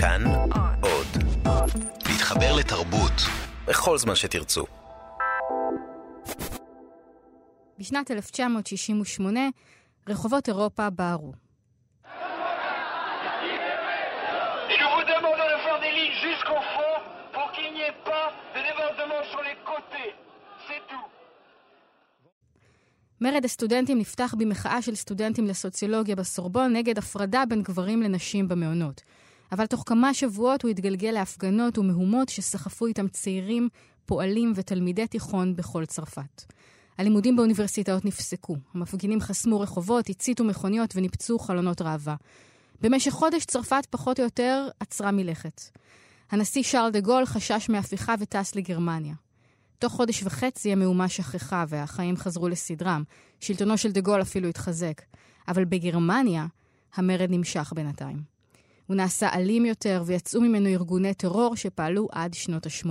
כאן עוד. להתחבר לתרבות בכל זמן שתרצו. בשנת 1968 רחובות אירופה בערו. מרד הסטודנטים נפתח במחאה של סטודנטים לסוציולוגיה בסורבון נגד הפרדה בין גברים לנשים במעונות. אבל תוך כמה שבועות הוא התגלגל להפגנות ומהומות שסחפו איתם צעירים, פועלים ותלמידי תיכון בכל צרפת. הלימודים באוניברסיטאות נפסקו. המפגינים חסמו רחובות, הציתו מכוניות וניפצו חלונות ראווה. במשך חודש צרפת פחות או יותר עצרה מלכת. הנשיא שרל דה גול חשש מהפיכה וטס לגרמניה. תוך חודש וחצי המהומה שכחה והחיים חזרו לסדרם. שלטונו של דה גול אפילו התחזק. אבל בגרמניה המרד נמשך בינתיים. הוא נעשה אלים יותר ויצאו ממנו ארגוני טרור שפעלו עד שנות ה-80.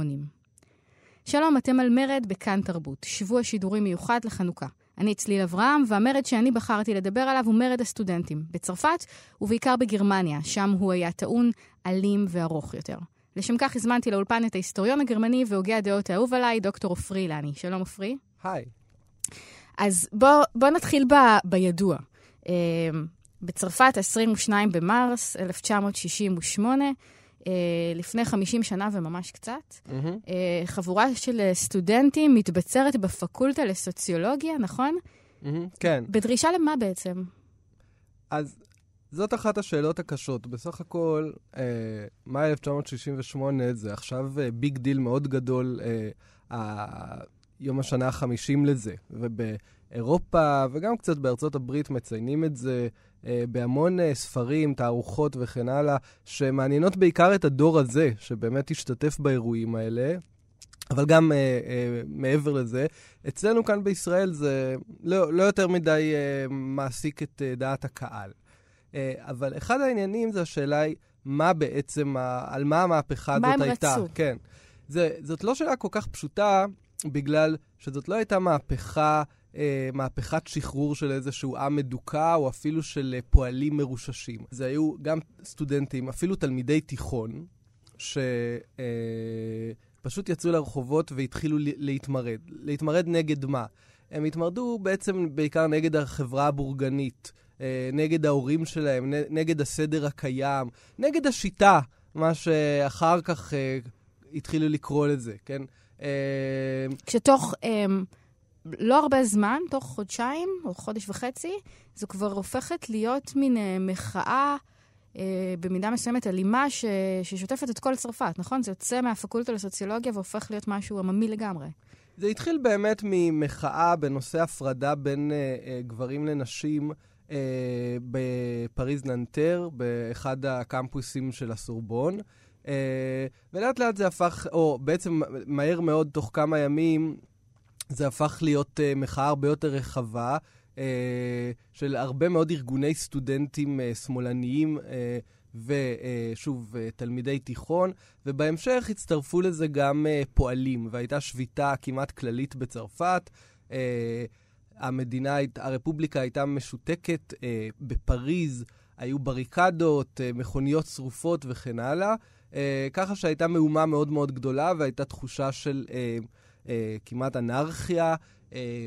שלום, אתם על מרד בכאן תרבות, שבוע שידורי מיוחד לחנוכה. אני צליל אברהם, והמרד שאני בחרתי לדבר עליו הוא מרד הסטודנטים, בצרפת ובעיקר בגרמניה, שם הוא היה טעון, אלים וארוך יותר. לשם כך הזמנתי לאולפן את ההיסטוריון הגרמני והוגה הדעות האהוב עליי, דוקטור עופרי אילני. שלום עופרי. היי. אז בוא, בוא נתחיל ב, בידוע. בצרפת, 22 במרס 1968, אה, לפני 50 שנה וממש קצת. אה, חבורה של סטודנטים מתבצרת בפקולטה לסוציולוגיה, נכון? מהמם, כן. בדרישה למה בעצם? אז זאת אחת השאלות הקשות. בסך הכל, אה, מאי 1968 זה עכשיו אה, big deal מאוד גדול, אה, ה- יום השנה ה-50 לזה. ובאירופה וגם קצת בארצות הברית מציינים את זה אה, בהמון אה, ספרים, תערוכות וכן הלאה, שמעניינות בעיקר את הדור הזה, שבאמת השתתף באירועים האלה. אבל גם אה, אה, מעבר לזה, אצלנו כאן בישראל זה לא, לא יותר מדי אה, מעסיק את אה, דעת הקהל. אה, אבל אחד העניינים זה השאלה היא, מה בעצם, ה- על מה המהפכה מה הזאת הם הייתה. רצו? כן. זה, זאת לא שאלה כל כך פשוטה, בגלל שזאת לא הייתה מהפכה, אה, מהפכת שחרור של איזשהו עם מדוכא, או אפילו של אה, פועלים מרוששים. זה היו גם סטודנטים, אפילו תלמידי תיכון, שפשוט יצאו לרחובות והתחילו להתמרד. להתמרד נגד מה? הם התמרדו בעצם בעיקר נגד החברה הבורגנית, אה, נגד ההורים שלהם, נגד הסדר הקיים, נגד השיטה, מה שאחר כך אה, התחילו לקרוא לזה, כן? אה, כשתוך אמ, לא הרבה זמן, תוך חודשיים או חודש וחצי, זו כבר הופכת להיות מין אה, מחאה אה, במידה מסוימת אלימה ש, ששוטפת את כל צרפת, נכון? זה יוצא מהפקולטה לסוציולוגיה והופך להיות משהו עממי לגמרי. זה התחיל באמת ממחאה בנושא הפרדה בין אה, אה, גברים לנשים אה, בפריז ננטר, באחד הקמפוסים של הסורבון. אה, ולאט לאט זה הפך, או בעצם מהר מאוד, תוך כמה ימים, זה הפך להיות אה, מחאה הרבה יותר רחבה, אה, של הרבה מאוד ארגוני סטודנטים אה, שמאלניים. ושוב, תלמידי תיכון, ובהמשך הצטרפו לזה גם פועלים, והייתה שביתה כמעט כללית בצרפת. המדינה, הרפובליקה הייתה משותקת, בפריז היו בריקדות, מכוניות שרופות וכן הלאה, אה, ככה שהייתה מהומה מאוד מאוד גדולה והייתה תחושה של אה, אה, כמעט אנרכיה. אה,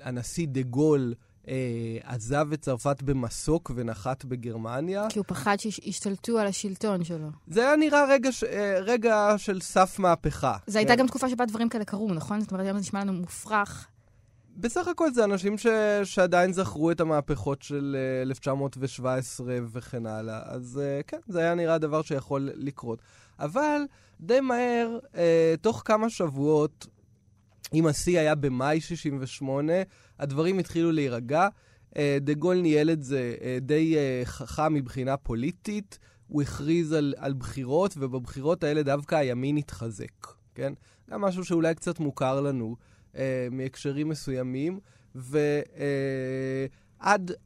הנשיא דה גול אה, עזב את צרפת במסוק ונחת בגרמניה. כי הוא פחד שישתלטו על השלטון שלו. זה היה נראה רגע, ש... אה, רגע של סף מהפכה. זו הייתה כן. גם תקופה שבה דברים כאלה קרו, נכון? זאת אומרת, היום זה נשמע לנו מופרך. בסך הכל זה אנשים ש... שעדיין זכרו את המהפכות של אה, 1917 וכן הלאה. אז אה, כן, זה היה נראה דבר שיכול לקרות. אבל די מהר, אה, תוך כמה שבועות, אם השיא היה במאי 68, הדברים התחילו להירגע. אה, דה גול ניהל את זה אה, די אה, חכם מבחינה פוליטית. הוא הכריז על, על בחירות, ובבחירות האלה דווקא הימין התחזק, כן? גם משהו שאולי קצת מוכר לנו. אה, מהקשרים מסוימים, ועד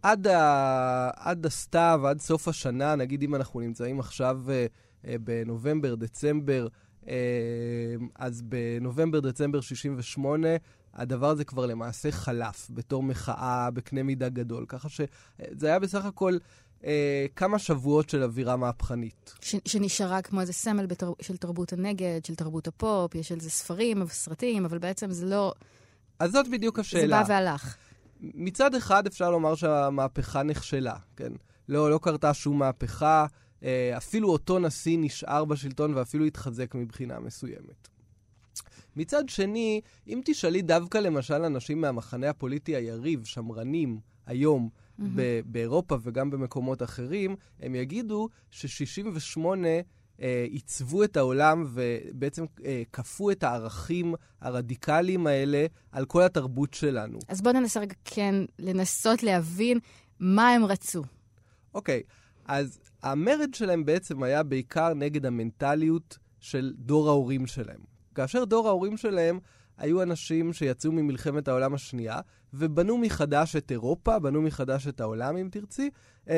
עד ה- עד הסתיו, עד סוף השנה, נגיד אם אנחנו נמצאים עכשיו אה, אה, בנובמבר, דצמבר, אה, אז בנובמבר, דצמבר 68, הדבר הזה כבר למעשה חלף בתור מחאה בקנה מידה גדול. ככה שזה היה בסך הכל אה, כמה שבועות של אווירה מהפכנית. ש- שנשארה כמו איזה סמל בתר... של תרבות הנגד, של תרבות הפופ, יש על זה ספרים וסרטים, אבל בעצם זה לא... אז זאת בדיוק השאלה. זה בא והלך. מצד אחד אפשר לומר שהמהפכה נכשלה, כן? לא, לא קרתה שום מהפכה, אה, אפילו אותו נשיא נשאר בשלטון ואפילו התחזק מבחינה מסוימת. מצד שני, אם תשאלי דווקא למשל אנשים מהמחנה הפוליטי היריב, שמרנים, היום, mm-hmm. באירופה וגם במקומות אחרים, הם יגידו ש-68 אה, עיצבו את העולם ובעצם אה, כפו את הערכים הרדיקליים האלה על כל התרבות שלנו. אז בואו ננסה רגע כן לנסות להבין מה הם רצו. אוקיי, אז המרד שלהם בעצם היה בעיקר נגד המנטליות של דור ההורים שלהם. כאשר דור ההורים שלהם היו אנשים שיצאו ממלחמת העולם השנייה ובנו מחדש את אירופה, בנו מחדש את העולם, אם תרצי, אמ,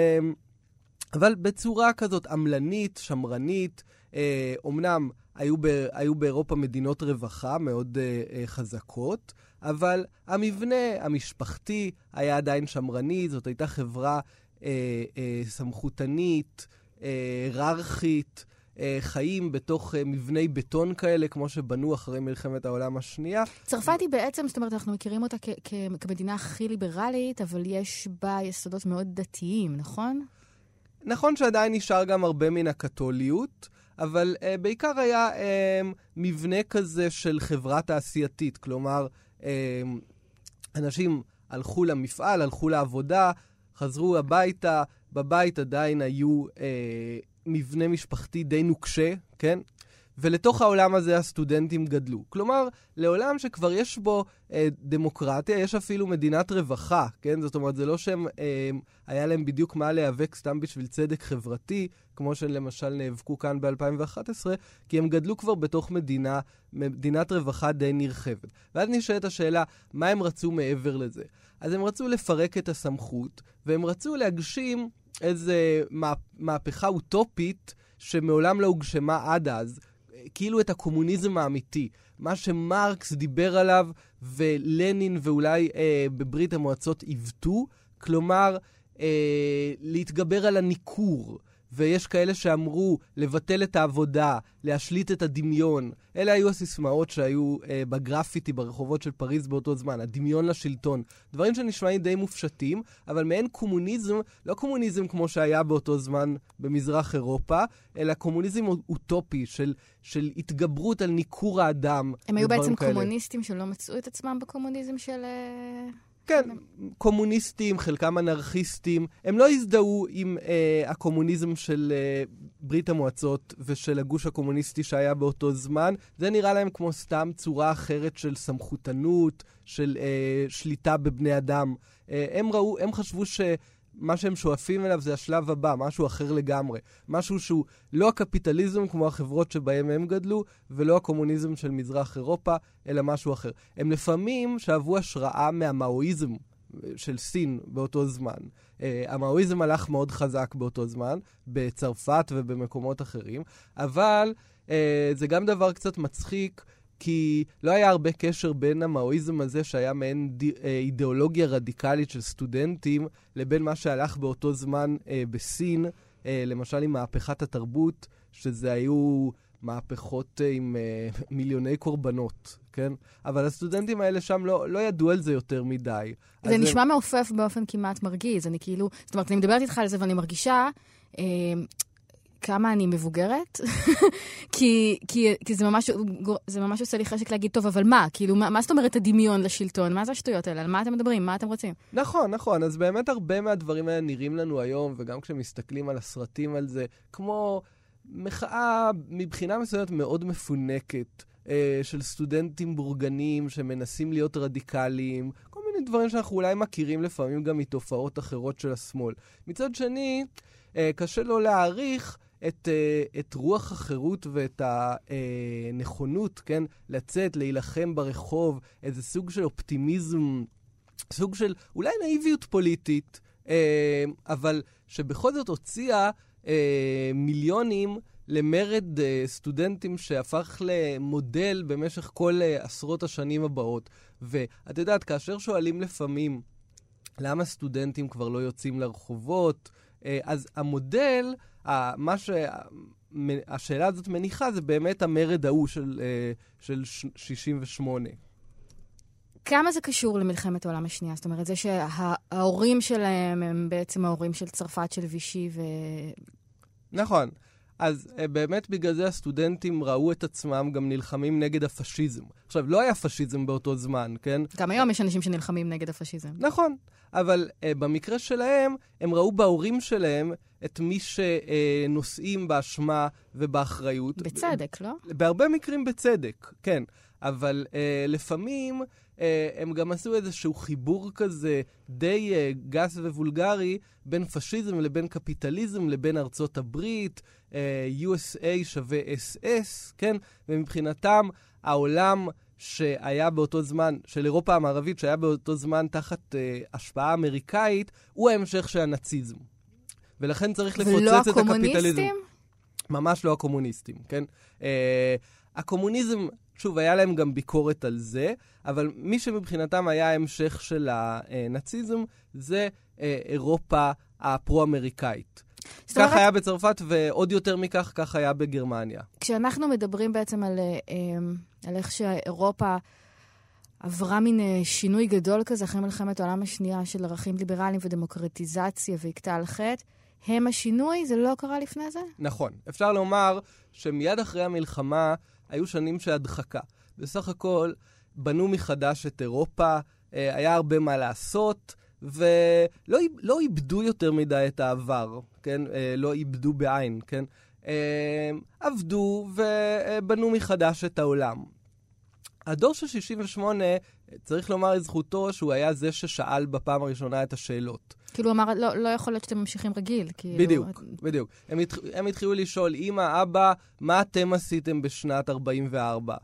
אבל בצורה כזאת עמלנית, שמרנית. אומנם היו, ב, היו באירופה מדינות רווחה מאוד uh, uh, חזקות, אבל המבנה המשפחתי היה עדיין שמרני, זאת הייתה חברה uh, uh, סמכותנית, היררכית. Uh, אה, חיים בתוך אה, מבני בטון כאלה, כמו שבנו אחרי מלחמת העולם השנייה. צרפת היא בעצם, זאת אומרת, אנחנו מכירים אותה כמדינה הכי ליברלית, אבל יש בה יסודות מאוד דתיים, נכון? נכון שעדיין נשאר גם הרבה מן הקתוליות, אבל uh, בעיקר היה uh, מבנה כזה של חברה תעשייתית. כלומר, uh, אנשים הלכו למפעל, הלכו לעבודה, חזרו הביתה, בבית עדיין היו uh, מבנה משפחתי די נוקשה, כן? ולתוך העולם הזה הסטודנטים גדלו. כלומר, לעולם שכבר יש בו אה, דמוקרטיה, יש אפילו מדינת רווחה, כן? זאת אומרת, זה לא שהם, אה, היה להם בדיוק מה להיאבק סתם בשביל צדק חברתי, כמו שלמשל נאבקו כאן ב-2011, כי הם גדלו כבר בתוך מדינה, מדינת רווחה די נרחבת. ואז נשאלת השאלה, מה הם רצו מעבר לזה? אז הם רצו לפרק את הסמכות, והם רצו להגשים איזה מהפכה אוטופית שמעולם לא הוגשמה עד אז, כאילו את הקומוניזם האמיתי. מה שמרקס דיבר עליו ולנין ואולי אה, בברית המועצות עיוותו, כלומר, אה, להתגבר על הניכור. ויש כאלה שאמרו לבטל את העבודה, להשליט את הדמיון. אלה היו הסיסמאות שהיו אה, בגרפיטי ברחובות של פריז באותו זמן, הדמיון לשלטון. דברים שנשמעים די מופשטים, אבל מעין קומוניזם, לא קומוניזם כמו שהיה באותו זמן במזרח אירופה, אלא קומוניזם אוטופי של, של התגברות על ניכור האדם. הם היו בעצם כאלה. קומוניסטים שלא מצאו את עצמם בקומוניזם של... אה, כן, קומוניסטים, חלקם אנרכיסטים, הם לא הזדהו עם אה, הקומוניזם של אה, ברית המועצות ושל הגוש הקומוניסטי שהיה באותו זמן. זה נראה להם כמו סתם צורה אחרת של סמכותנות, של אה, שליטה בבני אדם. אה, הם ראו, הם חשבו ש... מה שהם שואפים אליו זה השלב הבא, משהו אחר לגמרי. משהו שהוא לא הקפיטליזם כמו החברות שבהם הם גדלו, ולא הקומוניזם של מזרח אירופה, אלא משהו אחר. הם לפעמים שאבו השראה מהמאואיזם של סין באותו זמן. Uh, המאואיזם הלך מאוד חזק באותו זמן, בצרפת ובמקומות אחרים, אבל uh, זה גם דבר קצת מצחיק. כי לא היה הרבה קשר בין המאואיזם הזה, שהיה מעין אה, אידיאולוגיה רדיקלית של סטודנטים, לבין מה שהלך באותו זמן אה, בסין, אה, למשל עם מהפכת התרבות, שזה היו מהפכות אה, עם אה, מיליוני קורבנות, כן? אבל הסטודנטים האלה שם לא, לא ידעו על זה יותר מדי. זה נשמע הם... מעופף באופן כמעט מרגיז. אני כאילו, זאת אומרת, אני מדברת איתך על זה ואני מרגישה... אה, כמה אני מבוגרת, כי, כי, כי זה, ממש, זה ממש עושה לי חשק להגיד, טוב, אבל מה? כאילו, מה, מה זאת אומרת הדמיון לשלטון? מה זה השטויות האלה? על מה אתם מדברים? מה אתם רוצים? נכון, נכון. אז באמת הרבה מהדברים האלה נראים לנו היום, וגם כשמסתכלים על הסרטים על זה, כמו מחאה מבחינה מסוימת מאוד מפונקת. אה, של סטודנטים בורגנים שמנסים להיות רדיקליים, כל מיני דברים שאנחנו אולי מכירים לפעמים גם מתופעות אחרות של השמאל. מצד שני, אה, קשה לא להעריך את, uh, את רוח החירות ואת הנכונות, כן, לצאת, להילחם ברחוב, איזה סוג של אופטימיזם, סוג של אולי נאיביות פוליטית, uh, אבל שבכל זאת הוציאה uh, מיליונים למרד סטודנטים שהפך למודל במשך כל עשרות השנים הבאות. ואת יודעת, כאשר שואלים לפעמים למה סטודנטים כבר לא יוצאים לרחובות, אז המודל, מה ש... השאלה הזאת מניחה זה באמת המרד ההוא של, של 68. כמה זה קשור למלחמת העולם השנייה? זאת אומרת, זה שההורים שלהם הם בעצם ההורים של צרפת, של וישי ו... נכון. אז uh, באמת בגלל זה הסטודנטים ראו את עצמם גם נלחמים נגד הפשיזם. עכשיו, לא היה פשיזם באותו זמן, כן? גם היום יש אנשים שנלחמים נגד הפשיזם. נכון, אבל uh, במקרה שלהם, הם ראו בהורים שלהם את מי שנושאים uh, באשמה ובאחריות. בצדק, לא? בהרבה מקרים בצדק, כן. אבל uh, לפעמים הם גם עשו איזשהו חיבור כזה די uh, גס ווולגרי בין פשיזם לבין קפיטליזם לבין ארצות הברית, uh, USA שווה SS, כן? ומבחינתם העולם שהיה באותו זמן, של אירופה המערבית, שהיה באותו זמן תחת uh, השפעה אמריקאית, הוא ההמשך של הנאציזם. ולכן צריך לפוצץ את הקפיטליזם. ולא הקומוניסטים? ממש לא הקומוניסטים, כן? Uh, הקומוניזם שוב, היה להם גם ביקורת על זה, אבל מי שמבחינתם היה ההמשך של הנאציזם זה אה, אירופה הפרו-אמריקאית. כך אומרת... היה בצרפת, ועוד יותר מכך, כך היה בגרמניה. כשאנחנו מדברים בעצם על, אה, על איך שאירופה עברה מין אה, שינוי גדול כזה אחרי מלחמת העולם השנייה של ערכים ליברליים ודמוקרטיזציה והכתה על חטא, הם השינוי? זה לא קרה לפני זה? נכון. אפשר לומר שמיד אחרי המלחמה היו שנים של הדחקה. בסך הכל, בנו מחדש את אירופה, אה, היה הרבה מה לעשות, ולא לא איבדו יותר מדי את העבר, כן? אה, לא איבדו בעין, כן? אה, עבדו ובנו מחדש את העולם. הדור של 68, צריך לומר לזכותו שהוא היה זה ששאל בפעם הראשונה את השאלות. כאילו, הוא אמר, לא, לא יכול להיות שאתם ממשיכים רגיל. כאילו... בדיוק, בדיוק. הם, התח... הם התחילו לשאול, אמא, אבא, מה אתם עשיתם בשנת 44?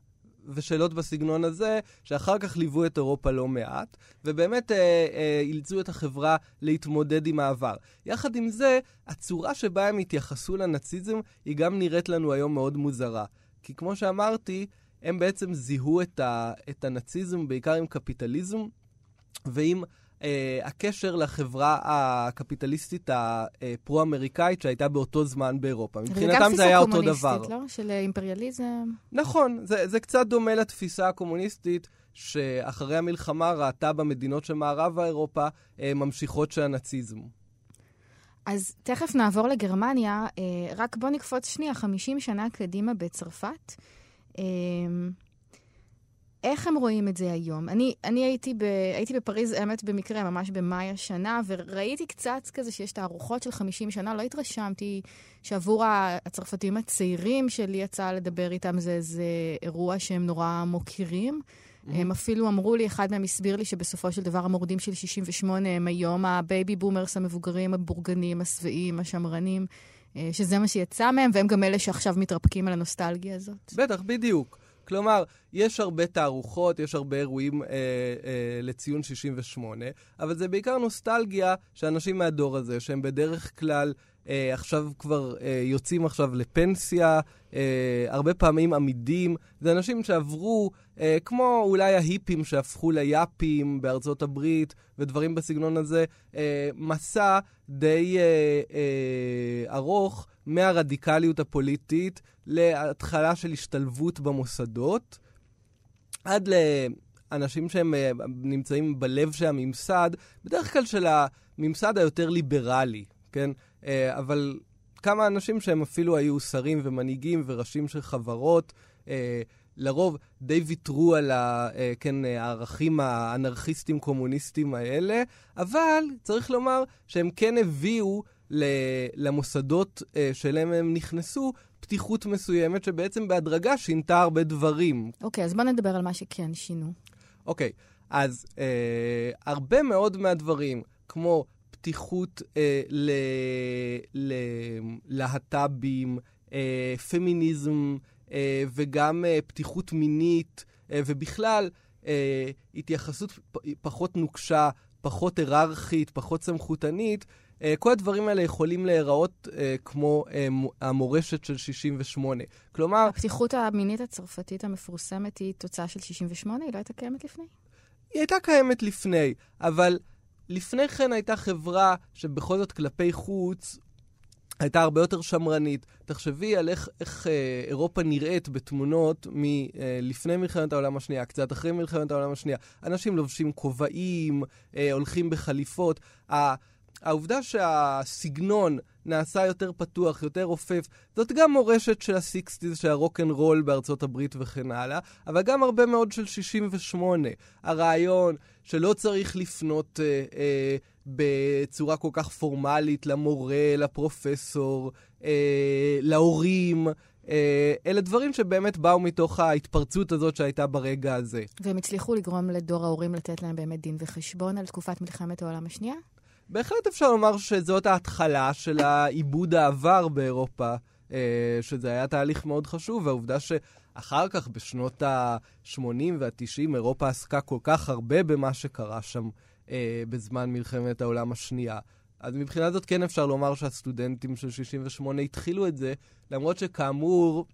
ושאלות בסגנון הזה, שאחר כך ליוו את אירופה לא מעט, ובאמת אה, אה, אילצו את החברה להתמודד עם העבר. יחד עם זה, הצורה שבה הם התייחסו לנאציזם היא גם נראית לנו היום מאוד מוזרה. כי כמו שאמרתי, הם בעצם זיהו את, ה, את הנאציזם בעיקר עם קפיטליזם ועם הקשר לחברה הקפיטליסטית הפרו-אמריקאית שהייתה באותו זמן באירופה. מבחינתם זה היה אותו דבר. וגם תפיסה קומוניסטית, לא? של אימפריאליזם. נכון, זה, זה קצת דומה לתפיסה הקומוניסטית. שאחרי המלחמה ראתה במדינות של מערב אירופה אה, ממשיכות של הנאציזם. אז תכף נעבור לגרמניה, אה, רק בוא נקפוץ שנייה, 50 שנה קדימה בצרפת. איך הם רואים את זה היום? אני, אני הייתי, ב, הייתי בפריז אמת במקרה, ממש במאי השנה, וראיתי קצת כזה שיש תערוכות של 50 שנה, לא התרשמתי שעבור הצרפתים הצעירים שלי יצא לדבר איתם, זה איזה אירוע שהם נורא מוקירים. Mm-hmm. הם אפילו אמרו לי, אחד מהם הסביר לי שבסופו של דבר המורדים של 68 הם היום ה baby boomers המבוגרים, הבורגנים, השבעים, השמרנים, אה, שזה מה שיצא מהם, והם גם אלה שעכשיו מתרפקים על הנוסטלגיה הזאת. בטח, בדיוק. כלומר, יש הרבה תערוכות, יש הרבה אירועים אה, אה, לציון 68, אבל זה בעיקר נוסטלגיה שאנשים מהדור הזה, שהם בדרך כלל אה, עכשיו כבר אה, יוצאים עכשיו לפנסיה, אה, הרבה פעמים עמידים, זה אנשים שעברו, אה, כמו אולי ההיפים שהפכו ליאפים בארצות הברית ודברים בסגנון הזה, אה, מסע די אה, אה, ארוך. מהרדיקליות הפוליטית להתחלה של השתלבות במוסדות, עד לאנשים שהם אה, נמצאים בלב של הממסד, בדרך כלל של הממסד היותר ליברלי, כן? אה, אבל כמה אנשים שהם אפילו היו שרים ומנהיגים וראשים של חברות, אה, לרוב די ויתרו על ה, כן, הערכים האנרכיסטים-קומוניסטים האלה, אבל צריך לומר שהם כן הביאו למוסדות uh, שאליהם הם נכנסו, פתיחות מסוימת שבעצם בהדרגה שינתה הרבה דברים. אוקיי, okay, אז בוא נדבר על מה שכן שינו. אוקיי, okay, אז uh, הרבה מאוד מהדברים, כמו פתיחות uh, ללהט"בים, uh, פמיניזם וגם uh, פתיחות מינית, uh, ובכלל התייחסות פחות נוקשה, פחות היררכית, פחות סמכותנית, כל הדברים האלה יכולים להיראות כמו המורשת של 68. כלומר... הפתיחות המינית הצרפתית המפורסמת היא תוצאה של 68? היא לא הייתה קיימת לפני? היא הייתה קיימת לפני, אבל לפני כן הייתה חברה שבכל זאת כלפי חוץ הייתה הרבה יותר שמרנית. תחשבי על איך, איך אה, אירופה נראית בתמונות מלפני אה, מלחמת העולם השנייה, קצת אחרי מלחמת העולם השנייה. אנשים לובשים כובעים, אה, הולכים בחליפות. העובדה שהסגנון נעשה יותר פתוח, יותר רופף, זאת גם מורשת של ה sixties, של ה rock and roll בארצות הברית וכן הלאה, אבל גם הרבה מאוד של 68. הרעיון שלא צריך לפנות אה, אה, בצורה כל כך פורמלית למורה, לפרופסור, אה, להורים. אה, אלה דברים שבאמת באו מתוך ההתפרצות הזאת שהייתה ברגע הזה. והם הצליחו לגרום לדור ההורים לתת להם באמת דין וחשבון על תקופת מלחמת העולם השנייה? בהחלט אפשר לומר שזאת ההתחלה של העיבוד העבר באירופה, אה, שזה היה תהליך מאוד חשוב, והעובדה שאחר כך, בשנות ה-80 וה-90, אירופה עסקה כל כך הרבה במה שקרה שם אה, בזמן מלחמת העולם השנייה. אז מבחינה זאת כן אפשר לומר שהסטודנטים של 68 התחילו את זה, למרות שכאמור,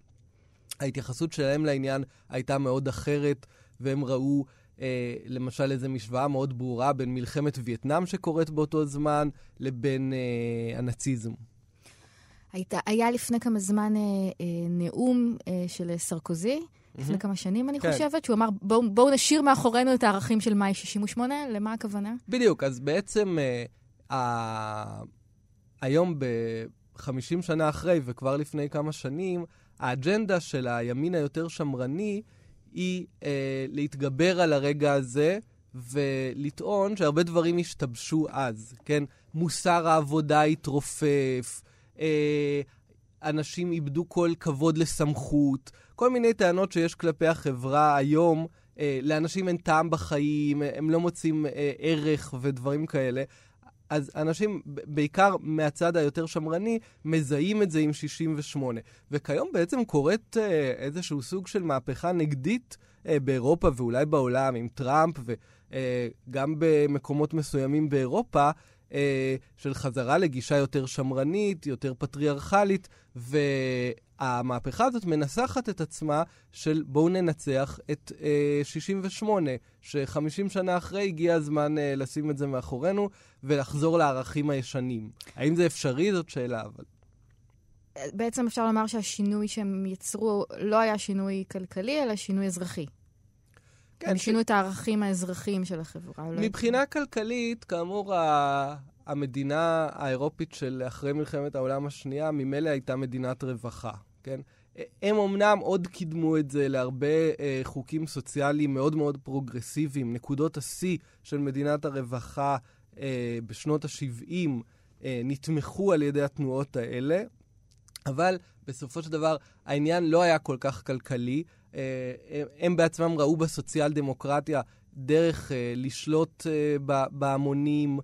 ההתייחסות שלהם לעניין הייתה מאוד אחרת, והם ראו אה, למשל איזו משוואה מאוד ברורה בין מלחמת וייטנאם שקורית באותו זמן לבין אה, הנאציזם. היית, היה לפני כמה זמן אה, אה, נאום אה, של סרקוזי. לפני כמה שנים אני כן. חושבת, שהוא אמר בואו בוא נשאיר מאחורינו את הערכים של מאי 68, למה הכוונה? בדיוק, אז בעצם אה. היום ב-50 שנה אחרי וכבר לפני כמה שנים, האג'נדה של הימין היותר שמרני היא אה, להתגבר על הרגע הזה ולטעון שהרבה דברים השתבשו אז, כן? מוסר העבודה התרופף, אה, אנשים איבדו כל כבוד לסמכות, כל מיני טענות שיש כלפי החברה היום. אה, לאנשים אין טעם בחיים, הם לא מוצאים אה, ערך ודברים כאלה. אז אנשים, בעיקר מהצד היותר שמרני, מזהים את זה עם 68. וכיום בעצם קורית אה, איזשהו סוג של מהפכה נגדית אה, באירופה ואולי בעולם, עם טראמפ וגם אה, במקומות מסוימים באירופה, אה, של חזרה לגישה יותר שמרנית, יותר פטריארכלית, והמהפכה הזאת מנסחת את עצמה של בואו ננצח את אה, 68, ש-50 שנה אחרי הגיע הזמן אה, לשים את זה מאחורינו ולחזור לערכים הישנים. האם זה אפשרי? זאת שאלה, אבל... בעצם אפשר לומר שהשינוי שהם יצרו לא היה שינוי כלכלי, אלא שינוי אזרחי. כן, הם שינו ש... את הערכים האזרחיים של החברה. מבחינה לא כלכלית, כאמור. המדינה האירופית של אחרי מלחמת העולם השנייה ממילא הייתה מדינת רווחה, כן? הם אמנם עוד קידמו את זה להרבה אה, חוקים סוציאליים מאוד מאוד פרוגרסיביים. נקודות השיא של מדינת הרווחה אה, בשנות ה-70 אה, נתמכו על ידי התנועות האלה, אבל בסופו של דבר העניין לא היה כל כך כלכלי. אה, הם בעצמם ראו בסוציאל דמוקרטיה דרך אה, לשלוט אה, בהמונים,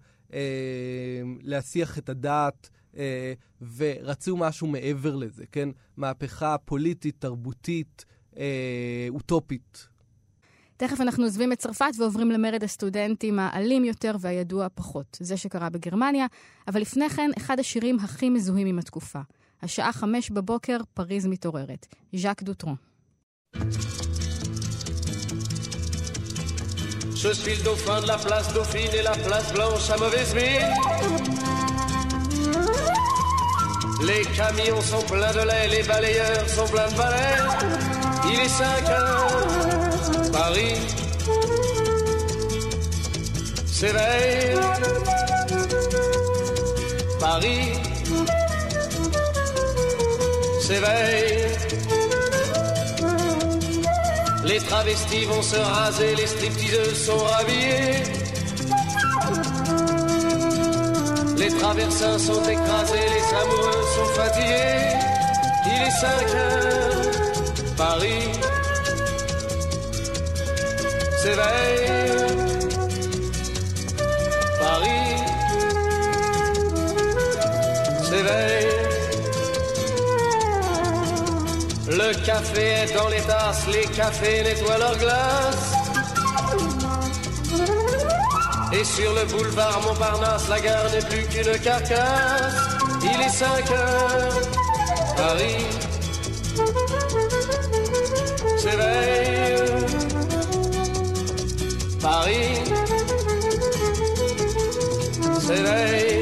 להסיח את הדעת, ורצו משהו מעבר לזה, כן? מהפכה פוליטית, תרבותית, אוטופית. תכף אנחנו עוזבים את צרפת ועוברים למרד הסטודנטים האלים יותר והידוע פחות, זה שקרה בגרמניה, אבל לפני כן, אחד השירים הכי מזוהים עם התקופה. השעה חמש בבוקר, פריז מתעוררת. ז'אק דוטרון. Je suis le dauphin de la place Dauphine et la place Blanche à mauvaise mine. Les camions sont pleins de lait, les balayeurs sont pleins de balais. Il est 5 heures, Paris s'éveille. Paris s'éveille. Les travestis vont se raser, les stripteaseuses sont rhabillées. Les traversins sont écrasés, les amoureux sont fatigués. Il est 5 heures, Paris s'éveille. Paris s'éveille. Le café est dans les tasses, les cafés nettoient leurs glaces. Et sur le boulevard Montparnasse, la gare n'est plus qu'une carcasse. Il est 5 heures, Paris s'éveille. Paris s'éveille.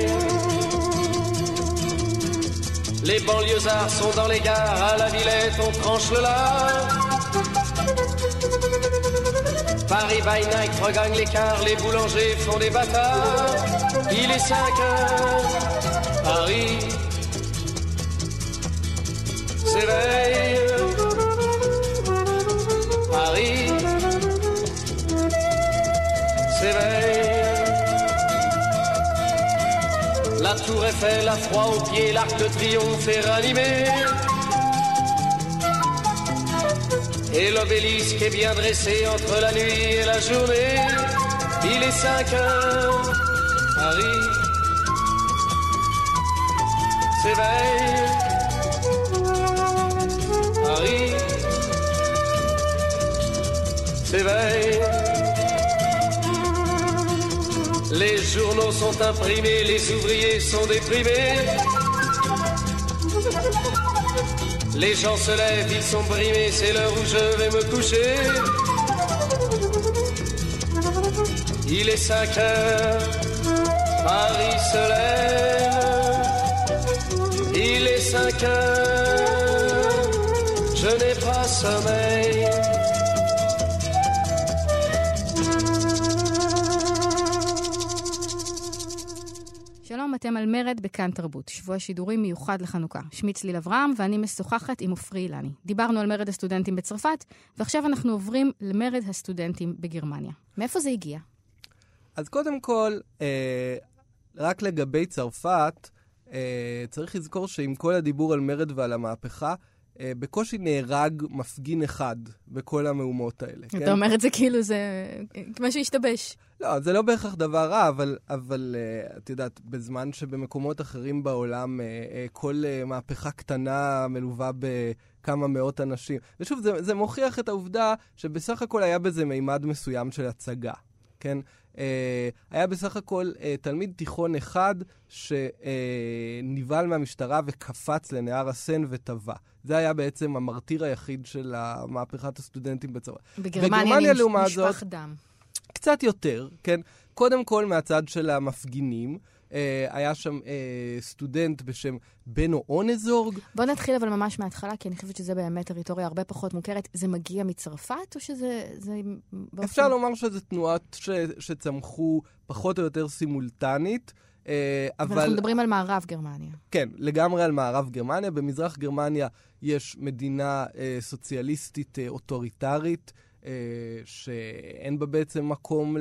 Les banlieusards sont dans les gares, à la Villette on tranche le lard. Paris by night regagne l'écart, les boulangers font des bâtards. Il est 5 heures, Paris s'éveille. Paris s'éveille. La tour Eiffel, la froid aux pieds, l'arc de triomphe est ranimé. Et l'obélisque est bien dressé entre la nuit et la journée. Il est 5 heures, Paris s'éveille. Paris s'éveille. Les journaux sont imprimés, les ouvriers sont déprimés. Les gens se lèvent, ils sont brimés, c'est l'heure où je vais me coucher. Il est 5 heures, Paris se lève. Il est 5 heures, je n'ai pas sommeil. שלום, אתם על מרד בכאן תרבות, שבוע שידורים מיוחד לחנוכה. שמי צליל אברהם ואני משוחחת עם עופרי אילני. דיברנו על מרד הסטודנטים בצרפת, ועכשיו אנחנו עוברים למרד הסטודנטים בגרמניה. מאיפה זה הגיע? אז קודם כל, אה, רק לגבי צרפת, אה, צריך לזכור שעם כל הדיבור על מרד ועל המהפכה, בקושי נהרג מפגין אחד בכל המהומות האלה. אתה כן? אומר את זה כאילו זה משהו השתבש. לא, זה לא בהכרח דבר רע, אבל, אבל uh, את יודעת, בזמן שבמקומות אחרים בעולם uh, uh, כל מהפכה קטנה מלווה בכמה מאות אנשים. ושוב, זה, זה מוכיח את העובדה שבסך הכל היה בזה מימד מסוים של הצגה, כן? Uh, היה בסך הכל uh, תלמיד תיכון אחד שנבהל uh, מהמשטרה וקפץ לנהר הסן וטבע. זה היה בעצם המרטיר היחיד של מהפכת הסטודנטים בצבא. בגרמניה נשפך דם. קצת יותר, כן? קודם כל מהצד של המפגינים. אה, היה שם אה, סטודנט בשם בנו אונזורג. בוא נתחיל אבל ממש מההתחלה, כי אני חושבת שזה באמת טריטוריה הרבה פחות מוכרת. זה מגיע מצרפת, או שזה... זה באופן... אפשר לומר שזו תנועות ש, שצמחו פחות או יותר סימולטנית. אה, אבל... אנחנו מדברים על מערב גרמניה. כן, לגמרי על מערב גרמניה. במזרח גרמניה יש מדינה אה, סוציאליסטית אה, אוטוריטרית. אה, שאין בה בעצם מקום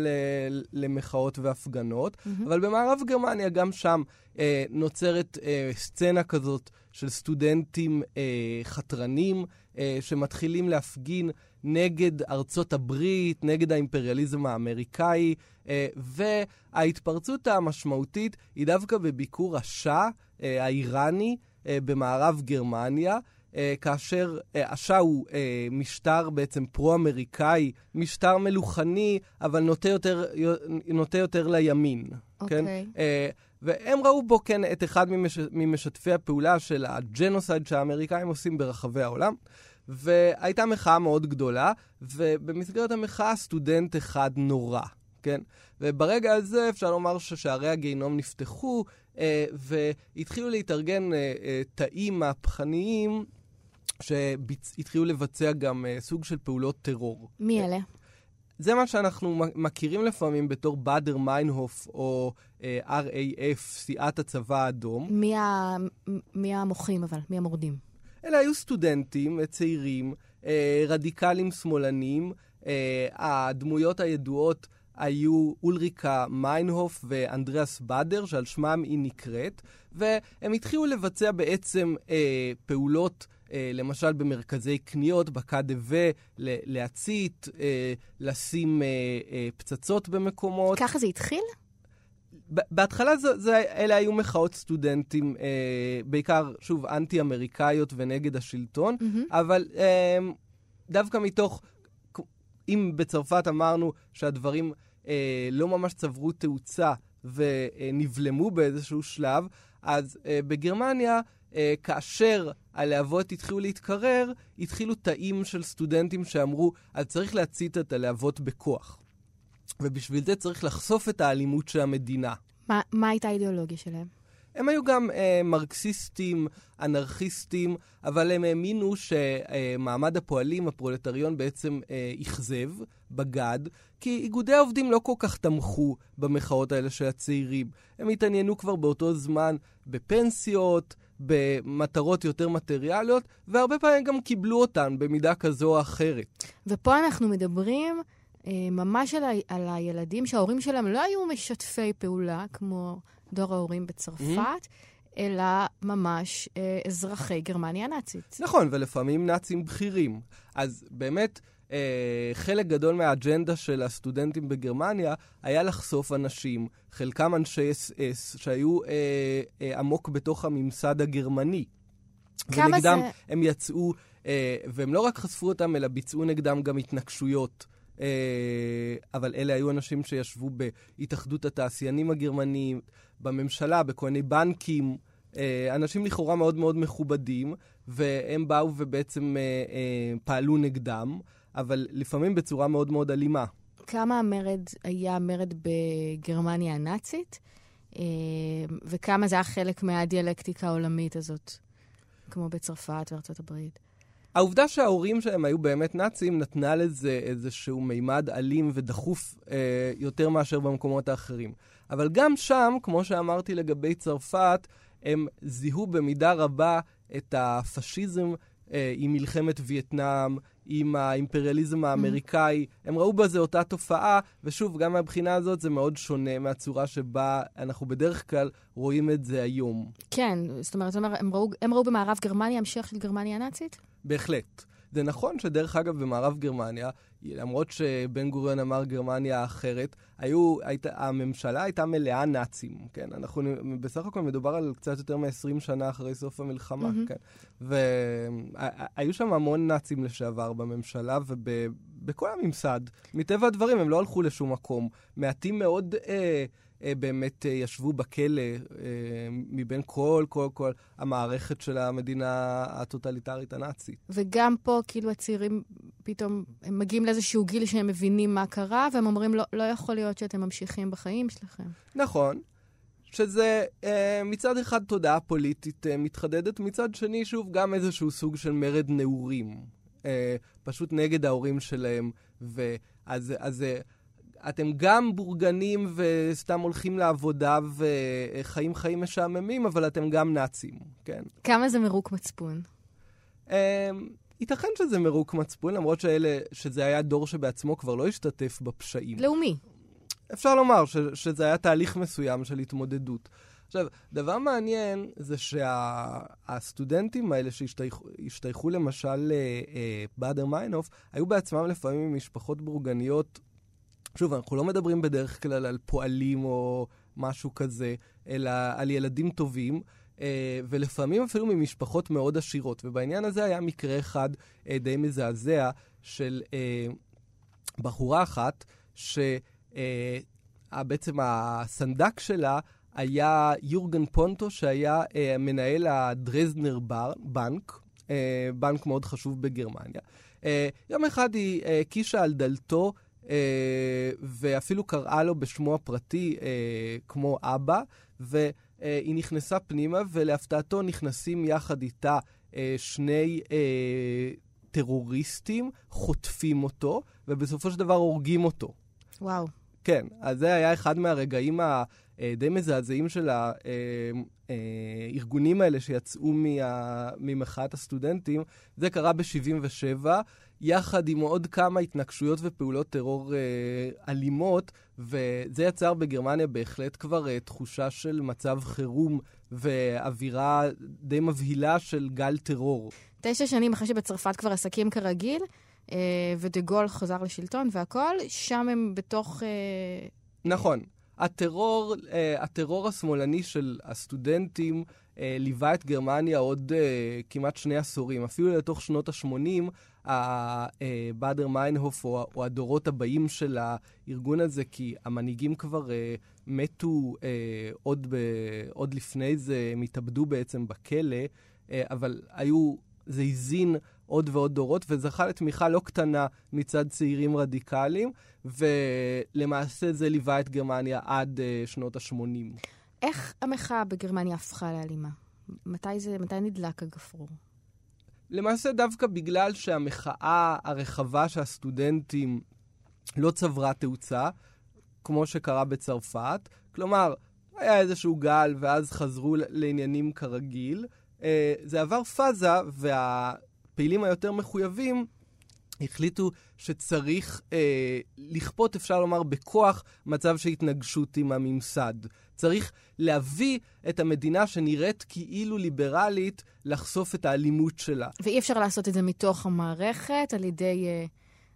למחאות והפגנות, mm-hmm. אבל במערב גרמניה גם שם אה, נוצרת אה, סצנה כזאת של סטודנטים חתרנים שמתחילים להפגין נגד ארצות הברית, נגד האימפריאליזם האמריקאי, וההתפרצות המשמעותית היא דווקא בביקור השאה האיראני במערב גרמניה. אה, כאשר אה, השאה הוא אה, משטר בעצם פרו-אמריקאי, משטר מלוכני, אבל נוטה יותר, נוטה יותר לימין. אוקיי. Okay. כן? והם ראו בו, כן, את אחד ממש, ממשתפי הפעולה של הג'נוסייד שהאמריקאים עושים ברחבי העולם. והייתה מחאה מאוד גדולה, ובמסגרת המחאה סטודנט אחד נורא, כן? וברגע הזה אפשר לומר ששערי הגיהינום נפתחו, אה, והתחילו להתארגן אה, אה, תאים מהפכניים שהתחילו לבצע גם uh, סוג של פעולות טרור. מי אלה? זה מה שאנחנו מכירים לפעמים בתור באדר מיינהוף או uh, RAF, סיעת הצבא האדום. מי, ה... מי המוחים אבל? מי המורדים? אלה היו סטודנטים אה, צעירים, uh, רדיקלים שמאלנים. Uh, הדמויות הידועות היו אולריקה מיינהוף ואנדריאס באדר, שעל שמם היא נקראת, והם התחילו לבצע בעצם uh, פעולות אה, למשל במרכזי קניות, בקאדה להצית, אה, לשים אה, פצצות במקומות. ככה זה התחיל? בהתחלה זה, זה, אלה היו מחאות סטודנטים, אה, בעיקר, שוב, אנטי-אמריקאיות ונגד השלטון, mm-hmm. אבל אה, דווקא מתוך, אם בצרפת אמרנו שהדברים אה, לא ממש צברו תאוצה ונבלמו באיזשהו שלב, אז אה, בגרמניה אה, כאשר הלהבות התחילו להתקרר, התחילו תאים של סטודנטים שאמרו, אז צריך להצית את הלהבות בכוח. ובשביל זה צריך לחשוף את האלימות של המדינה. מה, מה הייתה האידיאולוגיה שלהם? הם היו גם אה, מרקסיסטים, אנרכיסטים, אבל הם האמינו שמעמד הפועלים, הפרולטריון, בעצם אה, אכזב, בגד, כי איגודי העובדים לא כל כך תמכו במחאות האלה של הצעירים. הם התעניינו כבר באותו זמן בפנסיות, במטרות יותר מטריאליות, והרבה פעמים גם קיבלו אותן במידה כזו או אחרת. ופה אנחנו מדברים אה, ממש על, ה- על הילדים שההורים שלהם לא היו משתפי פעולה, כמו דור ההורים בצרפת, אלא ממש אה, אזרחי גרמניה הנאצית. נכון, ולפעמים נאצים בכירים. אז באמת, אה, חלק גדול מהאג'נדה של הסטודנטים בגרמניה היה לחשוף אנשים, חלקם אנשי אס-אס, שהיו אה, אה, עמוק בתוך הממסד הגרמני. כמה ונגדם זה- הם יצאו, אה, והם לא רק חשפו אותם, אלא ביצעו נגדם גם התנקשויות. אה, אבל אלה היו אנשים שישבו בהתאחדות התעשיינים הגרמניים, בממשלה, בכהני בנקים, אה, אנשים לכאורה מאוד מאוד מכובדים, והם באו ובעצם אה, אה, פעלו נגדם, אבל לפעמים בצורה מאוד מאוד אלימה. כמה המרד היה מרד בגרמניה הנאצית, אה, וכמה זה היה חלק מהדיאלקטיקה העולמית הזאת, כמו בצרפת וארצות הברית. העובדה שההורים שלהם היו באמת נאצים נתנה לזה איזשהו מימד אלים ודחוף אה, יותר מאשר במקומות האחרים. אבל גם שם, כמו שאמרתי לגבי צרפת, הם זיהו במידה רבה את הפשיזם עם מלחמת וייטנאם, עם האימפריאליזם האמריקאי. הם ראו בזה אותה תופעה, ושוב, גם מהבחינה הזאת זה מאוד שונה מהצורה שבה אנחנו בדרך כלל רואים את זה היום. כן, זאת אומרת, זאת אומרת, הם ראו, הם ראו במערב גרמניה המשך של גרמניה הנאצית? בהחלט. זה נכון שדרך אגב במערב גרמניה, למרות שבן גוריון אמר גרמניה אחרת, היו, היית, הממשלה הייתה מלאה נאצים, כן? אנחנו, בסך הכל מדובר על קצת יותר מ-20 שנה אחרי סוף המלחמה, מהמם. כן? והיו שם המון נאצים לשעבר בממשלה ובכל הממסד. מטבע הדברים הם לא הלכו לשום מקום. מעטים מאוד... אה, באמת אה, ישבו בכלא אה, מבין כל, כל, כל המערכת של המדינה הטוטליטרית הנאצית. וגם פה, כאילו, הצעירים פתאום, הם מגיעים לאיזשהו גיל שהם מבינים מה קרה, והם אומרים, לא, לא יכול להיות שאתם ממשיכים בחיים שלכם. נכון, שזה אה, מצד אחד תודעה פוליטית אה, מתחדדת, מצד שני, שוב, גם איזשהו סוג של מרד נעורים. אה, פשוט נגד ההורים שלהם, ואז אז, אה, אתם גם בורגנים וסתם הולכים לעבודה וחיים חיים משעממים, אבל אתם גם נאצים, כן? כמה זה מרוק מצפון? אה, ייתכן שזה מרוק מצפון, למרות שאלה, שזה היה דור שבעצמו כבר לא השתתף בפשעים. לאומי. אפשר לומר ש, שזה היה תהליך מסוים של התמודדות. עכשיו, דבר מעניין זה שהסטודנטים האלה שהשתייכו למשל לבאדר מיינהוף, היו בעצמם לפעמים ממשפחות בורגניות. שוב, אנחנו לא מדברים בדרך כלל על פועלים או משהו כזה, אלא על ילדים טובים. Uh, ולפעמים אפילו ממשפחות מאוד עשירות. ובעניין הזה היה מקרה אחד uh, די מזעזע של uh, בחורה אחת, ש... Uh, בעצם הסנדק שלה היה יורגן פונטו, שהיה מנהל הדרזנר בר, בנק, בנק מאוד חשוב בגרמניה. יום אחד היא uh, קישה על דלתו, ואפילו קראה לו בשמו הפרטי uh, כמו אבא, והיא נכנסה פנימה, ולהפתעתו נכנסים יחד איתה שני... טרוריסטים, חוטפים אותו, ובסופו של דבר הורגים אותו. וואו. כן, אז זה היה אחד מהרגעים הדי מזעזעים של הארגונים האלה שיצאו מה... ממחאת הסטודנטים. זה קרה ב-77, יחד עם עוד כמה התנגשויות ופעולות טרור אה, אלימות, וזה יצר בגרמניה בהחלט כבר אה, תחושה של מצב חירום ואווירה די מבהילה של גל טרור. תשע שנים אחרי שבצרפת כבר עסקים כרגיל, אה, ודה גול חזר לשלטון והכול, שם הם בתוך... אה... נכון. הטרור, uh, הטרור השמאלני של הסטודנטים uh, ליווה את גרמניה עוד uh, כמעט שני עשורים. אפילו לתוך שנות ה-80, הבאדר מיינהוף או, או הדורות הבאים של הארגון הזה, כי המנהיגים כבר uh, מתו uh, עוד, ב, עוד לפני זה, הם התאבדו בעצם בכלא, uh, אבל היו, זה הזין עוד ועוד דורות, וזכה לתמיכה לא קטנה מצד צעירים רדיקליים, ולמעשה זה ליווה את גרמניה עד שנות ה-80. איך המחאה בגרמניה הפכה לאלימה? מתי, זה, מתי נדלק הגפרור? למעשה דווקא בגלל שהמחאה הרחבה של הסטודנטים לא צברה תאוצה, כמו שקרה בצרפת. כלומר, היה איזשהו גל ואז חזרו לעניינים כרגיל. אה, זה עבר פאזה, והפעילים היותר מחויבים החליטו שצריך אה, לכפות, אפשר לומר, בכוח מצב של התנגשות עם הממסד. צריך להביא את המדינה שנראית כאילו ליברלית לחשוף את האלימות שלה. ואי אפשר לעשות את זה מתוך המערכת על ידי, אה,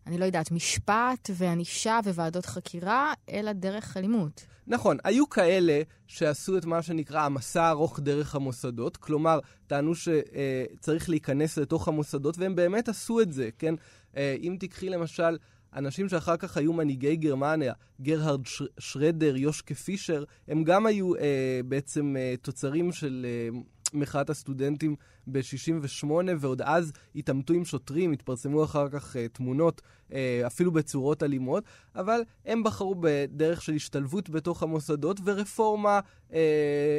אני לא יודעת, משפט וענישה וועדות חקירה, אלא דרך אלימות. נכון, היו כאלה שעשו את מה שנקרא המסע הארוך דרך המוסדות, כלומר, טענו שצריך אה, להיכנס לתוך המוסדות, והם באמת עשו את זה, כן? אה, אם תיקחי למשל אנשים שאחר כך היו מנהיגי גרמניה, גרהרד ש- שרדר, יושקה פישר, הם גם היו אה, בעצם אה, תוצרים של אה, מחאת הסטודנטים ב-68, ועוד אז התעמתו עם שוטרים, התפרסמו אחר כך אה, תמונות, אה, אפילו בצורות אלימות, אבל הם בחרו בדרך של השתלבות בתוך המוסדות ורפורמה אה,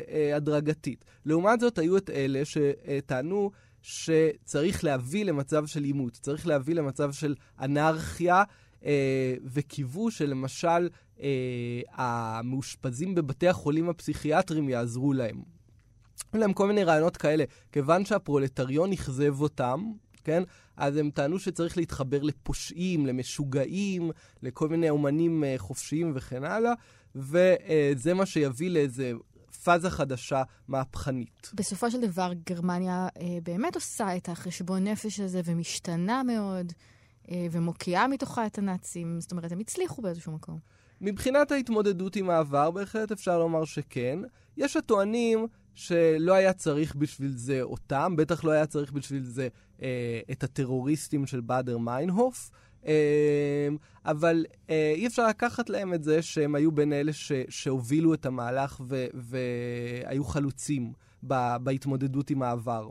אה, הדרגתית. לעומת זאת, היו את אלה שטענו שצריך להביא למצב של עימות, צריך להביא למצב של אנרכיה, אה, וקיוו שלמשל אה, המאושפזים בבתי החולים הפסיכיאטריים יעזרו להם. היו להם כל מיני רעיונות כאלה. כיוון שהפרולטריון אכזב אותם, כן? אז הם טענו שצריך להתחבר לפושעים, למשוגעים, לכל מיני אומנים אה, חופשיים וכן הלאה, וזה מה שיביא לאיזה פאזה חדשה מהפכנית. בסופו של דבר, גרמניה אה, באמת עושה את החשבון נפש הזה ומשתנה מאוד, אה, ומוקיעה מתוכה את הנאצים. זאת אומרת, הם הצליחו באיזשהו מקום. מבחינת ההתמודדות עם העבר, בהחלט אפשר לומר שכן. יש הטוענים שלא היה צריך בשביל זה אותם, בטח לא היה צריך בשביל זה אה, את הטרוריסטים של באדר מיינהוף. אה, אבל אה, אי אפשר לקחת להם את זה שהם היו בין אלה ש, שהובילו את המהלך ו, והיו חלוצים ב, בהתמודדות עם העבר.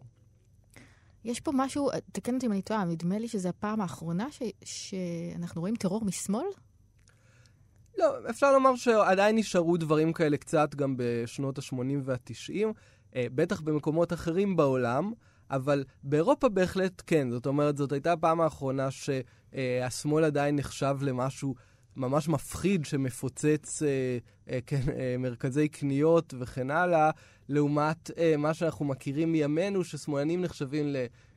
יש פה משהו, תקן אותי אם אני טועה, נדמה לי שזו הפעם האחרונה ש, שאנחנו רואים טרור משמאל? לא, אפשר לומר שעדיין נשארו דברים כאלה קצת גם בשנות ה-80 וה-90, אה, בטח במקומות אחרים בעולם, אבל באירופה בהחלט כן. זאת אומרת, זאת הייתה הפעם האחרונה שהשמאל עדיין נחשב למשהו ממש מפחיד שמפוצץ אה, אה, כן, אה, מרכזי קניות וכן הלאה, לעומת אה, מה שאנחנו מכירים מימינו, ששמאלנים נחשבים ל...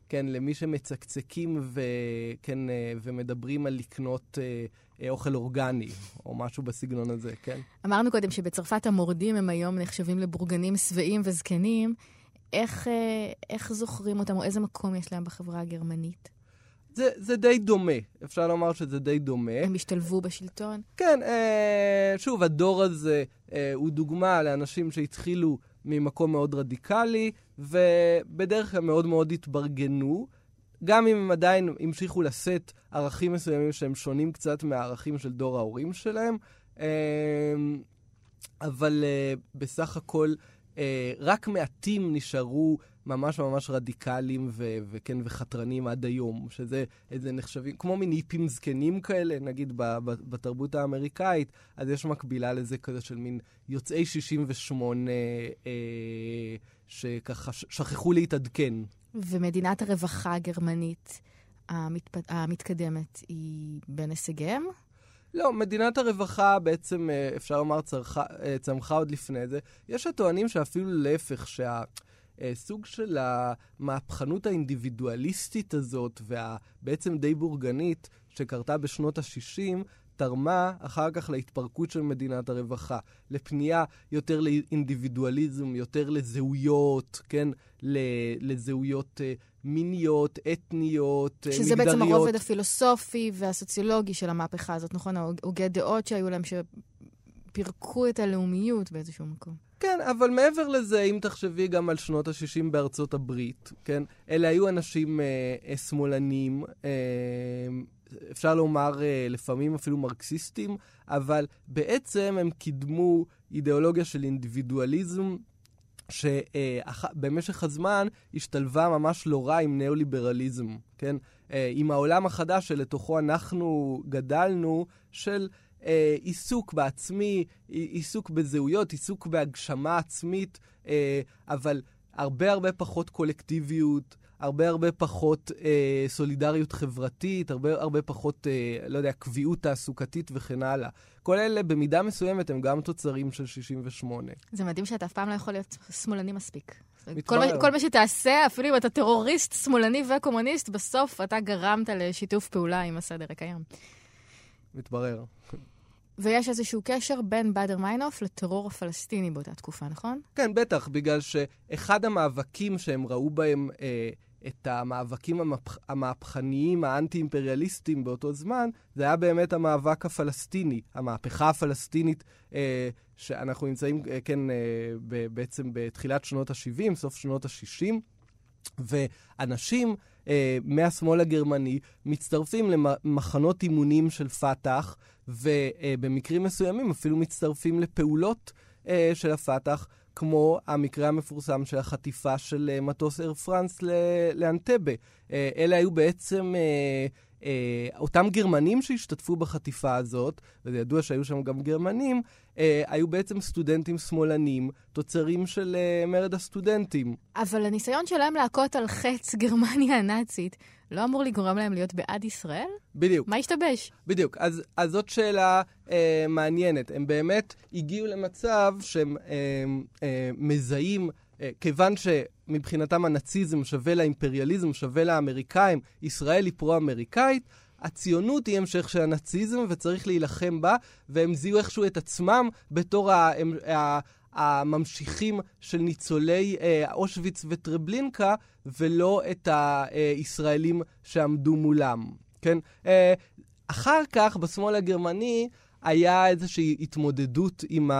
כן, למי שמצקצקים וכן, אה, ומדברים על לקנות אה, אה, אוכל אורגני, או משהו בסגנון הזה, כן? אמרנו קודם שבצרפת המורדים הם היום נחשבים לבורגנים שבעים וזקנים. איך, איך זוכרים אותם, או איזה מקום יש להם בחברה הגרמנית? זה, זה די דומה, אפשר לומר שזה די דומה. הם השתלבו בשלטון? כן, אה, שוב, הדור הזה אה, הוא דוגמה לאנשים שהתחילו ממקום מאוד רדיקלי, ובדרך כלל מאוד מאוד התברגנו. גם אם הם עדיין המשיכו לשאת ערכים מסוימים שהם שונים קצת מהערכים של דור ההורים שלהם, אמ, אבל אה, בסך הכל אה, רק מעטים נשארו ממש ממש רדיקליים ו- וכן, וחתרנים עד היום, שזה איזה נחשבים, כמו מין היפים זקנים כאלה, נגיד ב- ב- בתרבות האמריקאית, אז יש מקבילה לזה כזה של מין יוצאי 68 אה, שככה שכחו להתעדכן. ומדינת הרווחה הגרמנית המתפ... המתקדמת היא בין הישגיהם? לא, מדינת הרווחה בעצם, אה, אפשר לומר, צרחה, אה, צמחה עוד לפני זה. יש הטוענים שאפילו להפך, שהסוג אה, של המהפכנות האינדיבידואליסטית הזאת, והבעצם די בורגנית, שקרתה בשנות ה-60, תרמה אחר כך להתפרקות של מדינת הרווחה, לפנייה יותר לאינדיבידואליזם, יותר לזהויות, כן? לזהויות מיניות, אתניות, שזה מגדריות. שזה בעצם הרובד הפילוסופי והסוציולוגי של המהפכה הזאת, נכון? הוגי דעות שהיו להם שפירקו את הלאומיות באיזשהו מקום. כן, אבל מעבר לזה, אם תחשבי גם על שנות ה-60 בארצות הברית, כן? אלה היו אנשים אה, אה, שמאלנים, אה, אפשר לומר אה, לפעמים אפילו מרקסיסטים, אבל בעצם הם קידמו אידיאולוגיה של אינדיבידואליזם שבמשך הזמן השתלבה ממש לא רע עם ניאו-ליברליזם, כן? עם העולם החדש שלתוכו אנחנו גדלנו, של אה, עיסוק בעצמי, עיסוק בזהויות, עיסוק בהגשמה עצמית, אה, אבל הרבה הרבה פחות קולקטיביות, הרבה הרבה פחות אה, סולידריות חברתית, הרבה הרבה פחות, אה, לא יודע, קביעות תעסוקתית וכן הלאה. כל אלה במידה מסוימת הם גם תוצרים של 68. זה מדהים שאתה אף פעם לא יכול להיות שמאלני מספיק. כל מה, כל מה שתעשה, אפילו אם אתה טרוריסט, שמאלני וקומוניסט, בסוף אתה גרמת לשיתוף פעולה עם הסדר הקיים. מתברר. ויש איזשהו קשר בין באדר מיינוף לטרור הפלסטיני באותה תקופה, נכון? כן, בטח, בגלל שאחד המאבקים שהם ראו בהם אה, את המאבקים המהפ... המהפכניים, האנטי-אימפריאליסטיים באותו זמן, זה היה באמת המאבק הפלסטיני, המהפכה הפלסטינית, אה, שאנחנו נמצאים, אה, כן, אה, ב- בעצם בתחילת שנות ה-70, סוף שנות ה-60, ואנשים אה, מהשמאל הגרמני מצטרפים למחנות אימונים של פת"ח, ובמקרים מסוימים אפילו מצטרפים לפעולות אה, של הפת"ח. כמו המקרה המפורסם של החטיפה של uh, מטוס אייר פרנס לאנטבה. Uh, אלה היו בעצם uh, uh, אותם גרמנים שהשתתפו בחטיפה הזאת, וזה ידוע שהיו שם גם גרמנים, uh, היו בעצם סטודנטים שמאלנים, תוצרים של uh, מרד הסטודנטים. אבל הניסיון שלהם להכות על חץ גרמניה הנאצית לא אמור לגרום להם להיות בעד ישראל? בדיוק. מה השתבש? בדיוק. אז, אז זאת שאלה אה, מעניינת. הם באמת הגיעו למצב שהם אה, אה, מזהים, אה, כיוון שמבחינתם הנאציזם שווה לאימפריאליזם, שווה לאמריקאים, ישראל היא פרו-אמריקאית, הציונות היא המשך של הנאציזם וצריך להילחם בה, והם זיהו איכשהו את עצמם בתור ה... ה הממשיכים של ניצולי אה, אושוויץ וטרבלינקה, ולא את הישראלים שעמדו מולם, כן? אה, אחר כך, בשמאל הגרמני, היה איזושהי התמודדות עם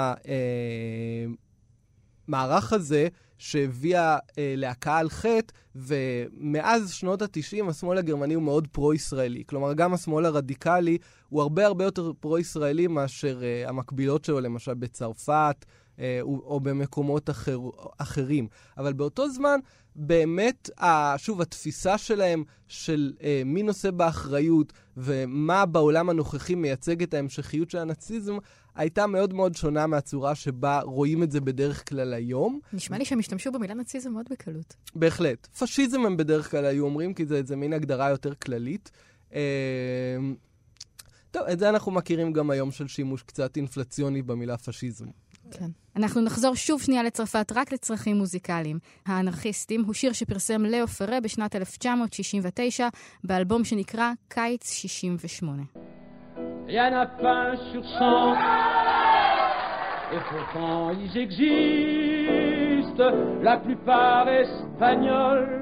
המערך אה, הזה, שהביאה אה, להכאה על חטא, ומאז שנות ה-90 השמאל הגרמני הוא מאוד פרו-ישראלי. כלומר, גם השמאל הרדיקלי הוא הרבה הרבה יותר פרו-ישראלי מאשר אה, המקבילות שלו, למשל בצרפת, אה, או במקומות אחר, אחרים. אבל באותו זמן, באמת, שוב, התפיסה שלהם של אה, מי נושא באחריות ומה בעולם הנוכחי מייצג את ההמשכיות של הנאציזם, הייתה מאוד מאוד שונה מהצורה שבה רואים את זה בדרך כלל היום. נשמע לי שהם השתמשו במילה נאציזם מאוד בקלות. בהחלט. פשיזם הם בדרך כלל היו אומרים, כי זה, זה מין הגדרה יותר כללית. אה, טוב, את זה אנחנו מכירים גם היום של שימוש קצת אינפלציוני במילה פשיזם. כן. אנחנו נחזור שוב שנייה לצרפת רק לצרכים מוזיקליים. האנרכיסטים הוא שיר שפרסם לאו פרה בשנת 1969 באלבום שנקרא קיץ 68. Rien n'a pas sur cent, et pourtant ils existent, la plupart espagnols.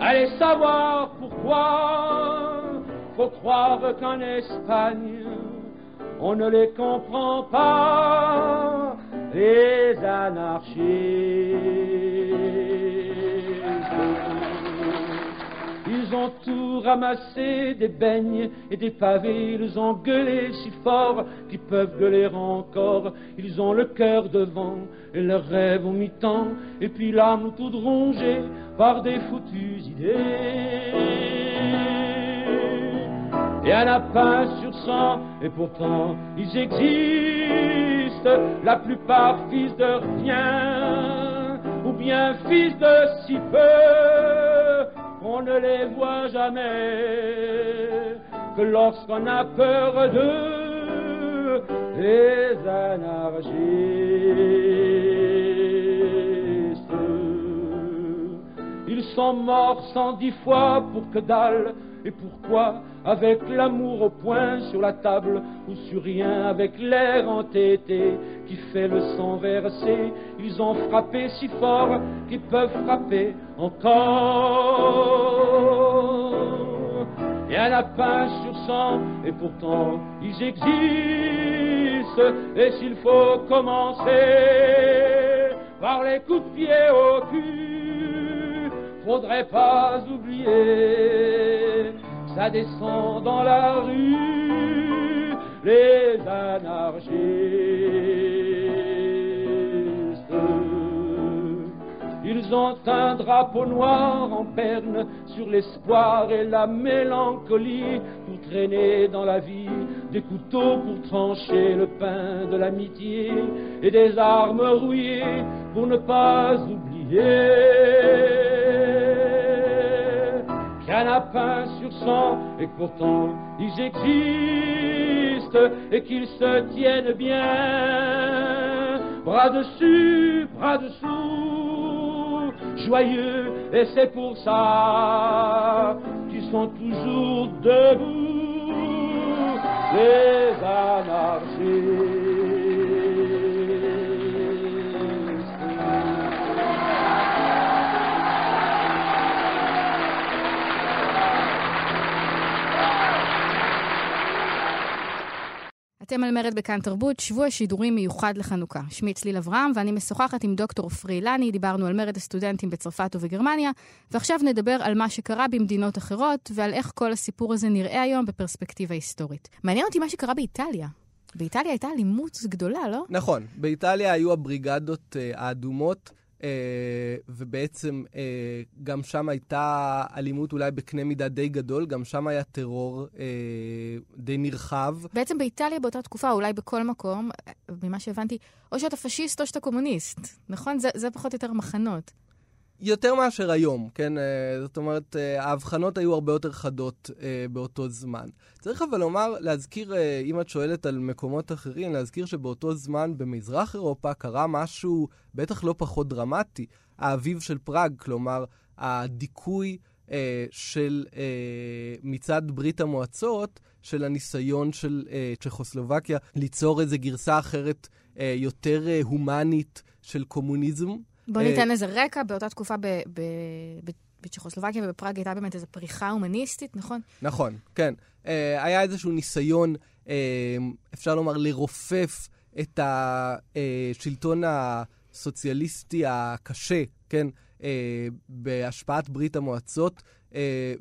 Allez savoir pourquoi, faut croire qu'en Espagne, on ne les comprend pas, les anarchistes. Ont tout ramassé, des beignes et des pavés, ils ont gueulé si fort qu'ils peuvent gueuler encore. Ils ont le cœur devant et leurs rêves au mi-temps, et puis l'âme toute rongée par des foutues idées. Il y en a pas sur cent, et pourtant ils existent, la plupart fils de rien, ou bien fils de si peu, on ne les voit jamais, que lorsqu'on a peur d'eux, les anarchistes. Ils sont morts cent dix fois pour que dalle, et pourquoi Avec l'amour au point sur la table ou sur rien Avec l'air entêté qui fait le sang versé Ils ont frappé si fort qu'ils peuvent frapper encore. Il y en a pas sur cent et pourtant ils existent. Et s'il faut commencer par les coups de pied au cul Faudrait pas oublier ça descend dans la rue, les anarchistes. Ils ont un drapeau noir en berne sur l'espoir et la mélancolie pour traîner dans la vie des couteaux pour trancher le pain de l'amitié et des armes rouillées pour ne pas oublier pain sur sang et pourtant ils existent et qu'ils se tiennent bien bras dessus, bras dessous, joyeux et c'est pour ça qu'ils sont toujours debout, les anarchistes. אתם על מרד בכאן תרבות, שבוע שידורים מיוחד לחנוכה. שמי צליל אברהם ואני משוחחת עם דוקטור עופרי אילני, דיברנו על מרד הסטודנטים בצרפת ובגרמניה, ועכשיו נדבר על מה שקרה במדינות אחרות ועל איך כל הסיפור הזה נראה היום בפרספקטיבה היסטורית. מעניין אותי מה שקרה באיטליה. באיטליה הייתה אלימות גדולה, לא? נכון, באיטליה היו הבריגדות אה, האדומות. Uh, ובעצם uh, גם שם הייתה אלימות אולי בקנה מידה די גדול, גם שם היה טרור uh, די נרחב. בעצם באיטליה באותה תקופה, אולי בכל מקום, ממה שהבנתי, או שאתה פשיסט או שאתה קומוניסט, נכון? זה, זה פחות או יותר מחנות. יותר מאשר היום, כן? אה, זאת אומרת, אה, ההבחנות היו הרבה יותר חדות אה, באותו זמן. צריך אבל לומר, להזכיר, אם את שואלת על מקומות אחרים, להזכיר שבאותו זמן במזרח אירופה קרה משהו בטח לא פחות דרמטי. האביב של פראג, כלומר, הדיכוי של מצד ברית המועצות, של הניסיון של צ'כוסלובקיה ליצור איזו גרסה אחרת יותר הומנית של קומוניזם. בוא ניתן איזה רקע. באותה תקופה בצ'כוסלובקיה ובפראג הייתה באמת איזו פריחה הומניסטית, נכון? נכון, כן. אה, היה איזשהו ניסיון, אה, אפשר לומר, לרופף את השלטון הסוציאליסטי הקשה, כן? אה, בהשפעת ברית המועצות, אה,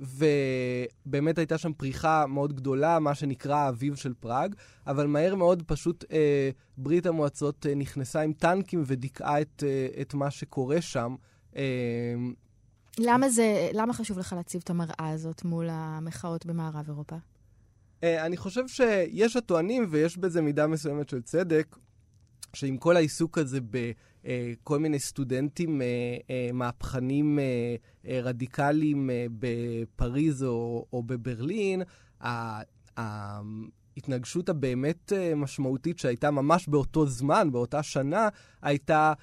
ובאמת הייתה שם פריחה מאוד גדולה, מה שנקרא האביב של פראג, אבל מהר מאוד פשוט אה, ברית המועצות נכנסה עם טנקים ודיכאה את, את מה שקורה שם. למה זה, למה חשוב לך להציב את המראה הזאת מול המחאות במערב אירופה? אני חושב שיש הטוענים, ויש בזה מידה מסוימת של צדק, שעם כל העיסוק הזה בכל מיני סטודנטים אה, אה, מהפכנים אה, רדיקליים בפריז או, או בברלין, ההתנגשות הבאמת משמעותית שהייתה ממש באותו זמן, באותה שנה, הייתה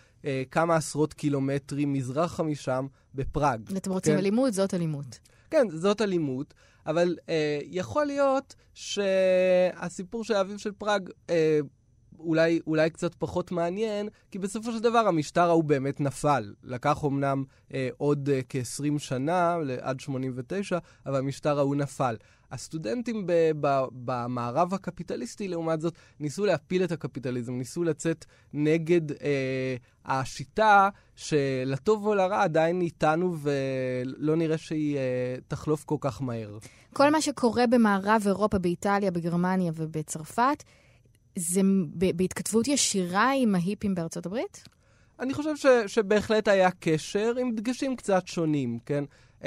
כמה עשרות קילומטרים מזרחה משם, בפראג. אתם רוצים כן? אלימות? זאת אלימות. כן, זאת אלימות, אבל אה, יכול להיות שהסיפור של האביב של פראג אה, אולי, אולי קצת פחות מעניין, כי בסופו של דבר המשטר ההוא באמת נפל. לקח אמנם אה, עוד אה, כ-20 שנה, עד 89, אבל המשטר ההוא נפל. הסטודנטים ב- ב- במערב הקפיטליסטי, לעומת זאת, ניסו להפיל את הקפיטליזם, ניסו לצאת נגד אה, השיטה שלטוב או לרע עדיין איתנו ולא נראה שהיא אה, תחלוף כל כך מהר. כל מה שקורה במערב אירופה, באיטליה, בגרמניה ובצרפת, זה בהתכתבות ישירה עם ההיפים בארצות הברית? אני חושב ש, שבהחלט היה קשר עם דגשים קצת שונים, כן? Uh,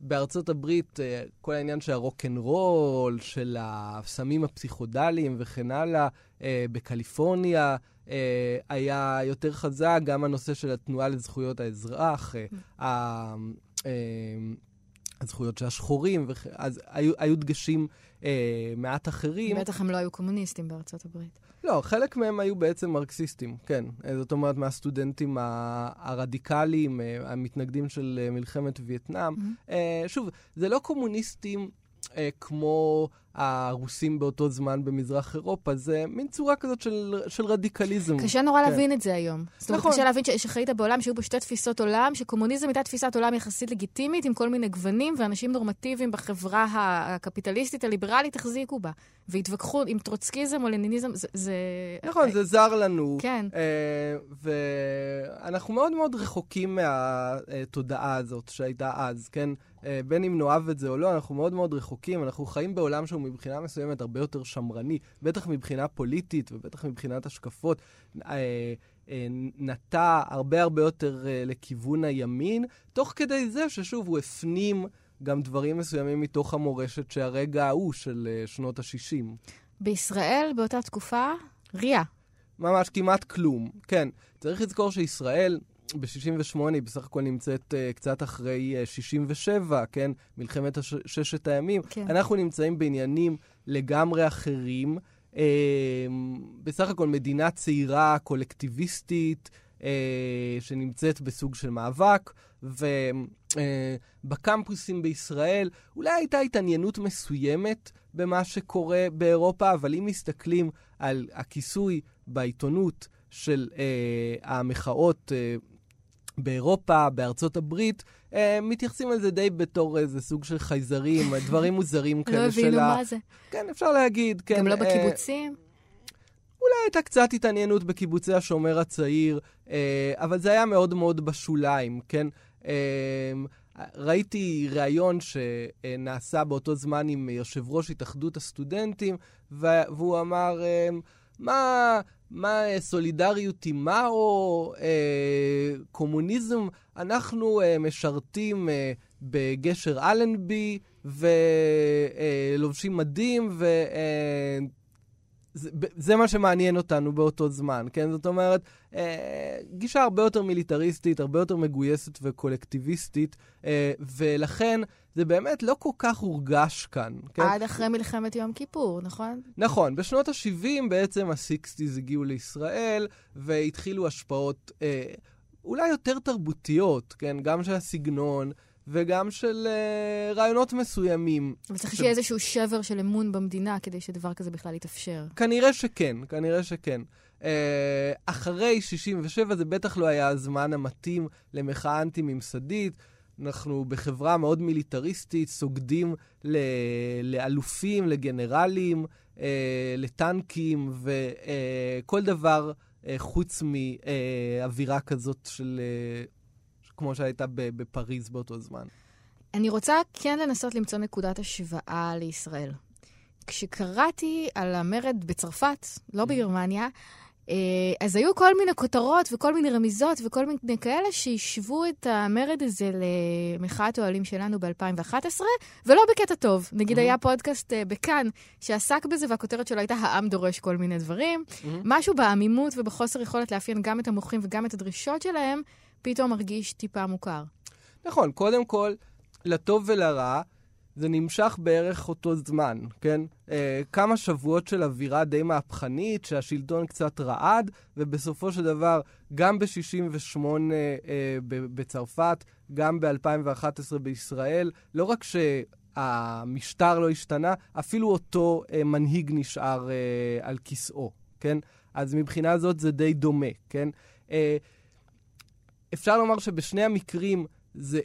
בארצות הברית, uh, כל העניין של הרוקנרול, של הסמים הפסיכודליים וכן הלאה, uh, בקליפורניה uh, היה יותר חזק, גם הנושא של התנועה לזכויות האזרח, uh, uh, הזכויות של השחורים, וכ... אז היו, היו דגשים אה, מעט אחרים. בטח הם לא היו קומוניסטים בארצות הברית. לא, חלק מהם היו בעצם מרקסיסטים, כן. אה, זאת אומרת, מהסטודנטים הרדיקליים, אה, המתנגדים של אה, מלחמת וייטנאם. Mm-hmm. אה, שוב, זה לא קומוניסטים אה, כמו הרוסים באותו זמן במזרח אירופה, זה מין צורה כזאת של, של רדיקליזם. קשה נורא כן. להבין את זה היום. זאת אומרת, נכון. קשה להבין שחיית בעולם שהיו בו שתי תפיסות עולם, שקומוניזם הייתה תפיסת עולם יחסית לגיטימית, עם כל מיני גוונים, ואנשים נורמטיביים בחברה הקפיטליסטית הליברלית החזיקו בה. והתווכחו עם טרוצקיזם או לניניזם, זה... זה... נכון, זה זר לנו. כן. אה, ואנחנו מאוד מאוד רחוקים מהתודעה הזאת שהייתה אז, כן? אה, בין אם נאהב את זה או לא, אנחנו מאוד מאוד רחוקים. אנחנו חיים בעולם שהוא מבחינה מסוימת הרבה יותר שמרני, בטח מבחינה פוליטית ובטח מבחינת השקפות. אה, נטע הרבה הרבה יותר לכיוון הימין, תוך כדי זה ששוב, הוא הפנים גם דברים מסוימים מתוך המורשת שהרגע ההוא של שנות ה-60. בישראל באותה תקופה, ריאה. ממש כמעט כלום. כן, צריך לזכור שישראל ב-68 היא בסך הכל נמצאת uh, קצת אחרי uh, 67, כן? מלחמת הש- ששת הימים. כן. אנחנו נמצאים בעניינים לגמרי אחרים. Uh, בסך הכל מדינה צעירה, קולקטיביסטית, uh, שנמצאת בסוג של מאבק, ובקמפוסים uh, בישראל אולי הייתה התעניינות מסוימת במה שקורה באירופה, אבל אם מסתכלים על הכיסוי בעיתונות של אה, המחאות אה, באירופה, בארצות הברית, אה, מתייחסים על זה די בתור איזה סוג של חייזרים, דברים מוזרים כאלה לא הבינו מה זה. כן, אפשר להגיד, כן. גם לא בקיבוצים? אולי הייתה קצת התעניינות בקיבוצי השומר הצעיר, אה, אבל זה היה מאוד מאוד בשוליים, כן? אה, ראיתי ראיון שנעשה באותו זמן עם יושב ראש התאחדות הסטודנטים, והוא אמר, מה, מה סולידריות עם מה או אה, קומוניזם? אנחנו אה, משרתים אה, בגשר אלנבי ולובשים אה, מדים, ו... אה, מה שמעניין אותנו באותו זמן, כן? זאת אומרת, אה, גישה הרבה יותר מיליטריסטית, הרבה יותר מגויסת וקולקטיביסטית, אה, ולכן זה באמת לא כל כך הורגש כאן. כן? עד אחרי מלחמת יום כיפור, נכון? נכון. בשנות ה-70 בעצם ה-60's הגיעו לישראל, והתחילו השפעות אה, אולי יותר תרבותיות, כן? גם של הסגנון. וגם של uh, רעיונות מסוימים. אבל צריך ש... שיהיה איזשהו שבר של אמון במדינה כדי שדבר כזה בכלל יתאפשר. כנראה שכן, כנראה שכן. Uh, אחרי 67' זה בטח לא היה הזמן המתאים למחאה אנטי-ממסדית. אנחנו בחברה מאוד מיליטריסטית, סוגדים ל- לאלופים, לגנרלים, uh, לטנקים וכל uh, דבר uh, חוץ מאווירה כזאת של... Uh, כמו שהייתה בפריז באותו זמן. אני רוצה כן לנסות למצוא נקודת השוואה לישראל. כשקראתי על המרד בצרפת, לא mm. בגרמניה, אה, אז היו כל מיני כותרות וכל מיני רמיזות וכל מיני כאלה שהשוו את המרד הזה למחאת האוהלים שלנו ב-2011, ולא בקטע טוב. נגיד mm-hmm. היה פודקאסט uh, בכאן שעסק בזה, והכותרת שלו הייתה העם דורש כל מיני דברים. Mm-hmm. משהו בעמימות ובחוסר יכולת לאפיין גם את המוחים וגם את הדרישות שלהם, פתאום מרגיש טיפה מוכר. נכון, קודם כל, לטוב ולרע, זה נמשך בערך אותו זמן, כן? אה, כמה שבועות של אווירה די מהפכנית, שהשלטון קצת רעד, ובסופו של דבר, גם ב-68' אה, בצרפת, גם ב-2011 בישראל, לא רק שהמשטר לא השתנה, אפילו אותו אה, מנהיג נשאר אה, על כיסאו, כן? אז מבחינה זאת זה די דומה, כן? אה, אפשר לומר שבשני המקרים זה,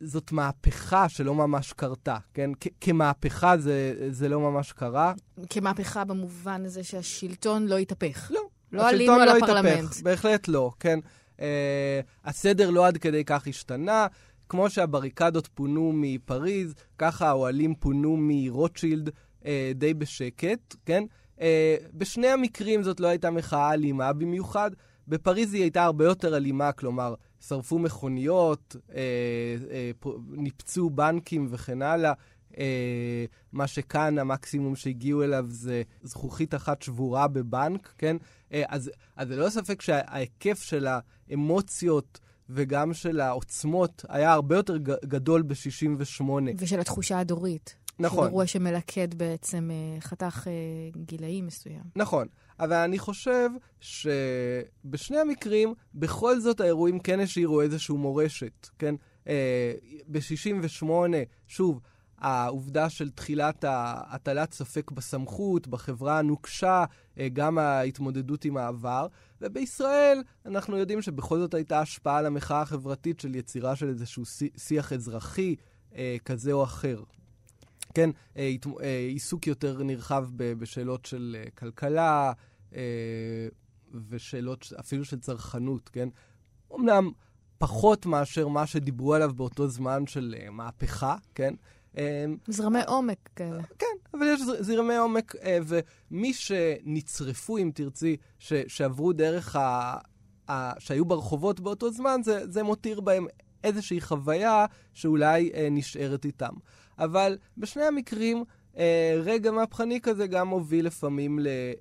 זאת מהפכה שלא ממש קרתה, כן? כ- כמהפכה זה, זה לא ממש קרה. כמהפכה במובן הזה שהשלטון לא התהפך. לא. לא עלינו על לא הפרלמנט. התהפך, בהחלט לא, כן. Uh, הסדר לא עד כדי כך השתנה. כמו שהבריקדות פונו מפריז, ככה האוהלים פונו מרוטשילד uh, די בשקט, כן? Uh, בשני המקרים זאת לא הייתה מחאה אלימה במיוחד. בפריז היא הייתה הרבה יותר אלימה, כלומר, שרפו מכוניות, אה, אה, ניפצו בנקים וכן הלאה. אה, מה שכאן המקסימום שהגיעו אליו זה זכוכית אחת שבורה בבנק, כן? אה, אז, אז זה לא ספק שההיקף של האמוציות וגם של העוצמות היה הרבה יותר גדול ב-68. ושל התחושה הדורית. נכון. של אירוע שמלכד בעצם אה, חתך אה, גילאי מסוים. נכון. אבל אני חושב שבשני המקרים, בכל זאת האירועים כן השאירו איזושהי מורשת, כן? אה, ב-68, שוב, העובדה של תחילת הטלת ספק בסמכות, בחברה הנוקשה, אה, גם ההתמודדות עם העבר. ובישראל אנחנו יודעים שבכל זאת הייתה השפעה על המחאה החברתית של יצירה של איזשהו שיח אזרחי אה, כזה או אחר. כן, אה, אה, עיסוק יותר נרחב בשאלות של אה, כלכלה ושאלות אפילו של צרכנות, כן? אמנם פחות מאשר מה שדיברו עליו באותו זמן של מהפכה, כן? זרמי עומק כאלה. כן, אבל יש זרמי עומק, ומי שנצרפו, אם תרצי, ש, שעברו דרך שהיו ברחובות באותו זמן, זה, זה מותיר בהם איזושהי חוויה שאולי אה, נשארת איתם. אבל בשני המקרים, אה, רגע מהפכני כזה גם מוביל לפעמים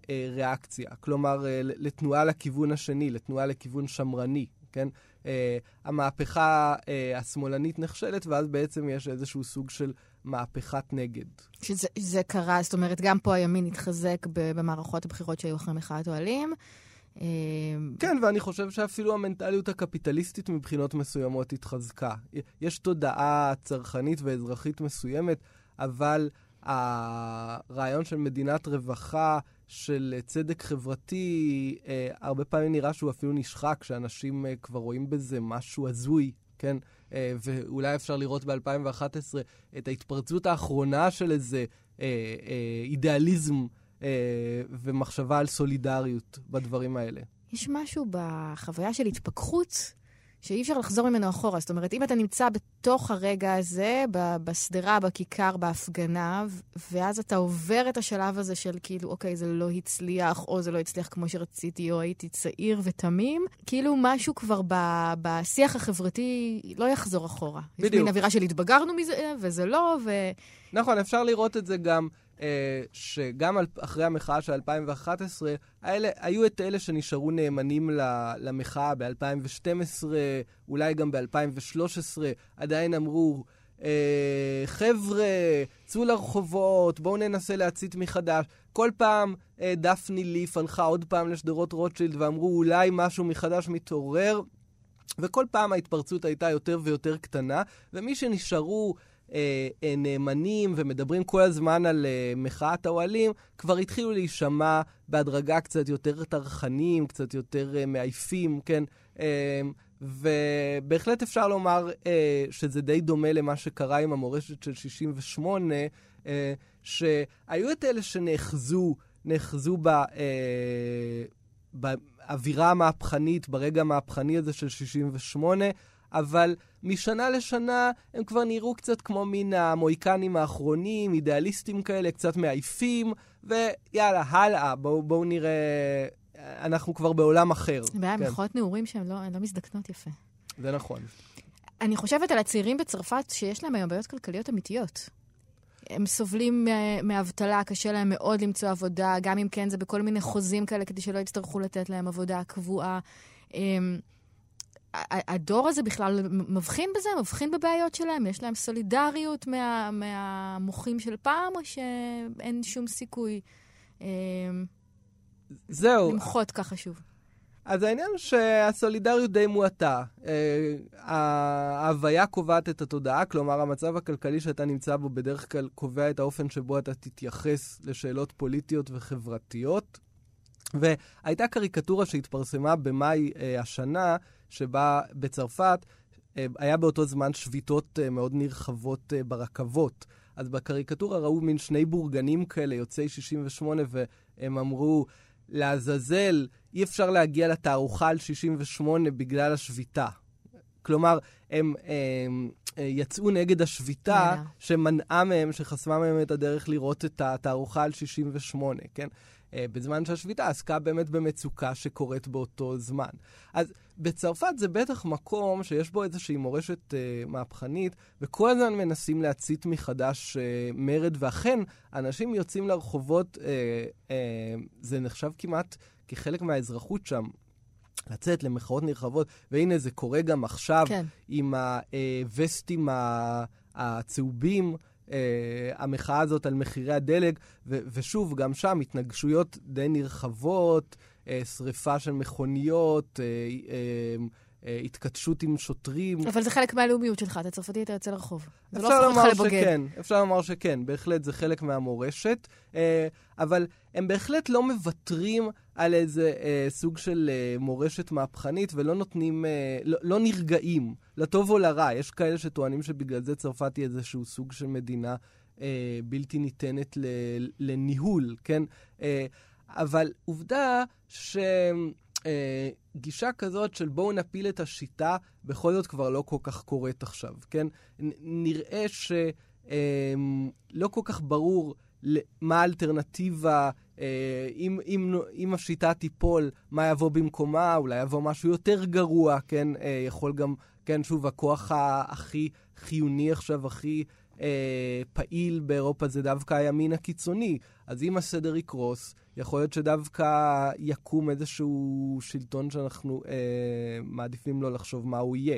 לריאקציה. כלומר, אה, לתנועה לכיוון השני, לתנועה לכיוון שמרני, כן? אה, המהפכה אה, השמאלנית נכשלת, ואז בעצם יש איזשהו סוג של מהפכת נגד. שזה קרה, זאת אומרת, גם פה הימין התחזק במערכות הבחירות שהיו אחרי מחאת אוהלים. אה, כן, ואני חושב שאפילו המנטליות הקפיטליסטית מבחינות מסוימות התחזקה. יש תודעה צרכנית ואזרחית מסוימת, אבל הרעיון של מדינת רווחה, של צדק חברתי, אה, הרבה פעמים נראה שהוא אפילו נשחק, שאנשים אה, כבר רואים בזה משהו הזוי, כן? אה, ואולי אפשר לראות ב-2011 את ההתפרצות האחרונה של איזה אה, אה, אידיאליזם אה, ומחשבה על סולידריות בדברים האלה. יש משהו בחוויה של התפכחות שאי אפשר לחזור ממנו אחורה. זאת אומרת, אם אתה נמצא בתוך הרגע הזה, בשדרה, בכיכר, בהפגנה, ואז אתה עובר את השלב הזה של כאילו, אוקיי, זה לא הצליח, או זה לא הצליח כמו שרציתי, או הייתי צעיר ותמים, כאילו משהו כבר ב- בשיח החברתי לא יחזור אחורה. בדיוק. יש מין אווירה של התבגרנו מזה, וזה לא, ו... נכון, אפשר לראות את זה גם. אה, שגם אחרי המחאה של 2011, האלה, היו את אלה שנשארו נאמנים למחאה ב-2012, אולי גם ב-2013, עדיין אמרו, אה, חבר'ה, צאו לרחובות, בואו ננסה להצית מחדש. כל פעם אה, דפני ליף הלכה עוד פעם לשדרות רוטשילד ואמרו, אולי משהו מחדש מתעורר. וכל פעם ההתפרצות הייתה יותר ויותר קטנה, ומי שנשארו נאמנים ומדברים כל הזמן על אה, מחאת האוהלים, כבר התחילו להישמע בהדרגה קצת יותר טרחנים, קצת יותר אה, מעייפים, כן? אה, ובהחלט אפשר לומר אה, שזה די דומה למה שקרה עם המורשת של 68, אה, שהיו את אלה שנאחזו, נאחזו ב... אה, באווירה המהפכנית, ברגע המהפכני הזה של 68, אבל משנה לשנה הם כבר נראו קצת כמו מין המוהיקנים האחרונים, אידיאליסטים כאלה, קצת מעייפים, ויאללה, הלאה, בואו בוא נראה, אנחנו כבר בעולם אחר. בעיה, כן. מכונות נעורים שהן לא, לא מזדקנות יפה. זה נכון. אני חושבת על הצעירים בצרפת שיש להם היום בעיות כלכליות אמיתיות. הם סובלים מאבטלה, קשה להם מאוד למצוא עבודה, גם אם כן זה בכל מיני חוזים כאלה כדי שלא יצטרכו לתת להם עבודה קבועה. הדור הזה בכלל מבחין בזה? מבחין בבעיות שלהם? יש להם סולידריות מה, מהמוחים של פעם, או שאין שום סיכוי אה, זהו. למחות ככה שוב? אז העניין הוא שהסולידריות די מועטה. אה, ההוויה קובעת את התודעה, כלומר, המצב הכלכלי שאתה נמצא בו בדרך כלל קובע את האופן שבו אתה תתייחס לשאלות פוליטיות וחברתיות. והייתה קריקטורה שהתפרסמה במאי אה, השנה, שבה בצרפת אה, היה באותו זמן שביתות אה, מאוד נרחבות אה, ברכבות. אז בקריקטורה ראו מין שני בורגנים כאלה, יוצאי 68, והם אמרו, לעזאזל, אי אפשר להגיע לתערוכה על 68 בגלל השביתה. כלומר, הם, הם, הם יצאו נגד השביתה שמנעה מהם, שחסמה מהם את הדרך לראות את התערוכה על 68, כן? אה, בזמן שהשביתה עסקה באמת במצוקה שקורית באותו זמן. אז בצרפת זה בטח מקום שיש בו איזושהי מורשת אה, מהפכנית, וכל הזמן מנסים להצית מחדש אה, מרד, ואכן, אנשים יוצאים לרחובות, אה, אה, זה נחשב כמעט כחלק מהאזרחות שם. לצאת למחאות נרחבות, והנה זה קורה גם עכשיו כן. עם הווסטים הצהובים. Uh, המחאה הזאת על מחירי הדלק, ו- ושוב, גם שם התנגשויות די נרחבות, uh, שריפה של מכוניות, uh, uh, התכתשות עם שוטרים. אבל זה חלק מהלאומיות שלך, אתה צרפתי, אתה יוצא לרחוב. זה לא הופך אותך לבוגד. שכן, אפשר לומר שכן, בהחלט זה חלק מהמורשת, uh, אבל הם בהחלט לא מוותרים על איזה uh, סוג של מורשת מהפכנית ולא נותנים, לא, לא נרגעים, לטוב או לרע. יש כאלה שטוענים שבגלל זה צרפת היא איזשהו סוג של מדינה בלתי ניתנת לניהול, כן? אבל עובדה ש... אה, גישה כזאת של בואו נפיל את השיטה, בכל זאת כבר לא כל כך קורית עכשיו, כן? נראה שלא אה, כל כך ברור מה האלטרנטיבה אה, אם, אם, אם השיטה תיפול, מה יבוא במקומה? אולי יבוא משהו יותר גרוע, כן? אה, יכול גם, כן, שוב, הכוח הכי חיוני עכשיו, הכי אה, פעיל באירופה זה דווקא הימין הקיצוני. אז אם הסדר יקרוס, יכול להיות שדווקא יקום איזשהו שלטון שאנחנו אה, מעדיפים לא לחשוב מה הוא יהיה.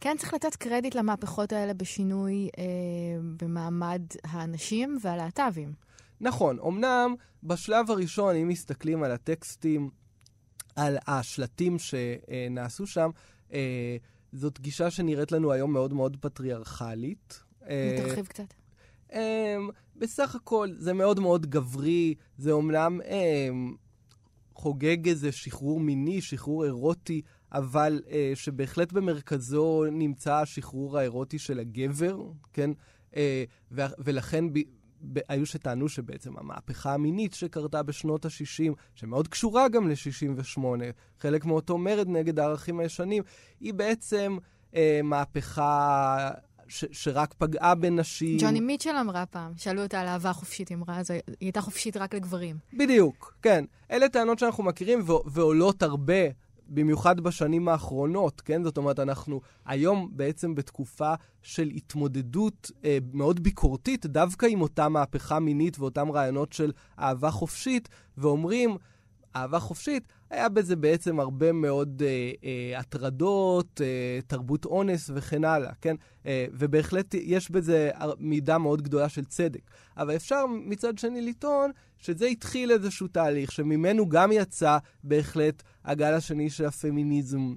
כן, צריך לתת קרדיט למהפכות האלה בשינוי אה, במעמד הנשים והלהט"בים. נכון, אמנם בשלב הראשון, אם מסתכלים על הטקסטים, על השלטים שנעשו שם, אה, זאת גישה שנראית לנו היום מאוד מאוד פטריארכלית. אה, תרחיב קצת. אה, בסך הכל זה מאוד מאוד גברי, זה אומנם אה, חוגג איזה שחרור מיני, שחרור אירוטי, אבל אה, שבהחלט במרכזו נמצא השחרור האירוטי של הגבר, כן? ו- ולכן ב- ב- היו שטענו שבעצם המהפכה המינית שקרתה בשנות ה-60, שמאוד קשורה גם ל-68, חלק מאותו מרד נגד הערכים הישנים, היא בעצם אה, מהפכה ש- שרק פגעה בנשים. ג'וני מיטשל אמרה פעם, שאלו אותה על אהבה חופשית, היא אמרה, היא הייתה חופשית רק לגברים. בדיוק, כן. אלה טענות שאנחנו מכירים ו- ועולות הרבה במיוחד בשנים האחרונות, כן? זאת אומרת, אנחנו היום בעצם בתקופה של התמודדות אה, מאוד ביקורתית, דווקא עם אותה מהפכה מינית ואותם רעיונות של אהבה חופשית, ואומרים, אהבה חופשית, היה בזה בעצם הרבה מאוד אה, אה, הטרדות, אה, תרבות אונס וכן הלאה, כן? אה, ובהחלט יש בזה מידה מאוד גדולה של צדק. אבל אפשר מצד שני לטעון שזה התחיל איזשהו תהליך, שממנו גם יצא בהחלט הגל השני של הפמיניזם.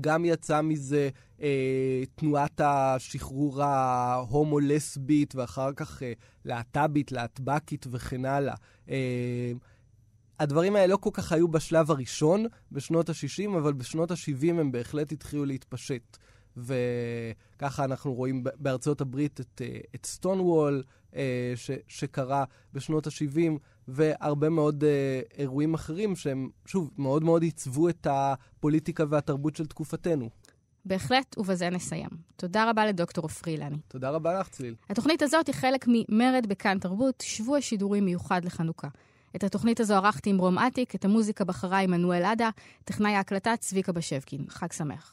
גם יצא מזה אה, תנועת השחרור ההומו-לסבית, ואחר כך אה, להט"בית, להטבקית וכן הלאה. אה, הדברים האלה לא כל כך היו בשלב הראשון, בשנות ה-60, אבל בשנות ה-70 הם בהחלט התחילו להתפשט. וככה אנחנו רואים בארצות הברית את, אה, את סטונוול, אה, ש, שקרה בשנות ה-70, והרבה מאוד אה, אירועים אחרים שהם, שוב, מאוד מאוד עיצבו את הפוליטיקה והתרבות של תקופתנו. בהחלט, ובזה נסיים. תודה רבה לדוקטור עופרי אילני. תודה רבה לך, צליל. התוכנית הזאת היא חלק ממרד בכאן תרבות, שבוע שידורים מיוחד לחנוכה. את התוכנית הזו ערכתי עם רום אטיק, את המוזיקה בחרה עמנואל עדה, טכנאי ההקלטה צביקה בשבקין. חג שמח.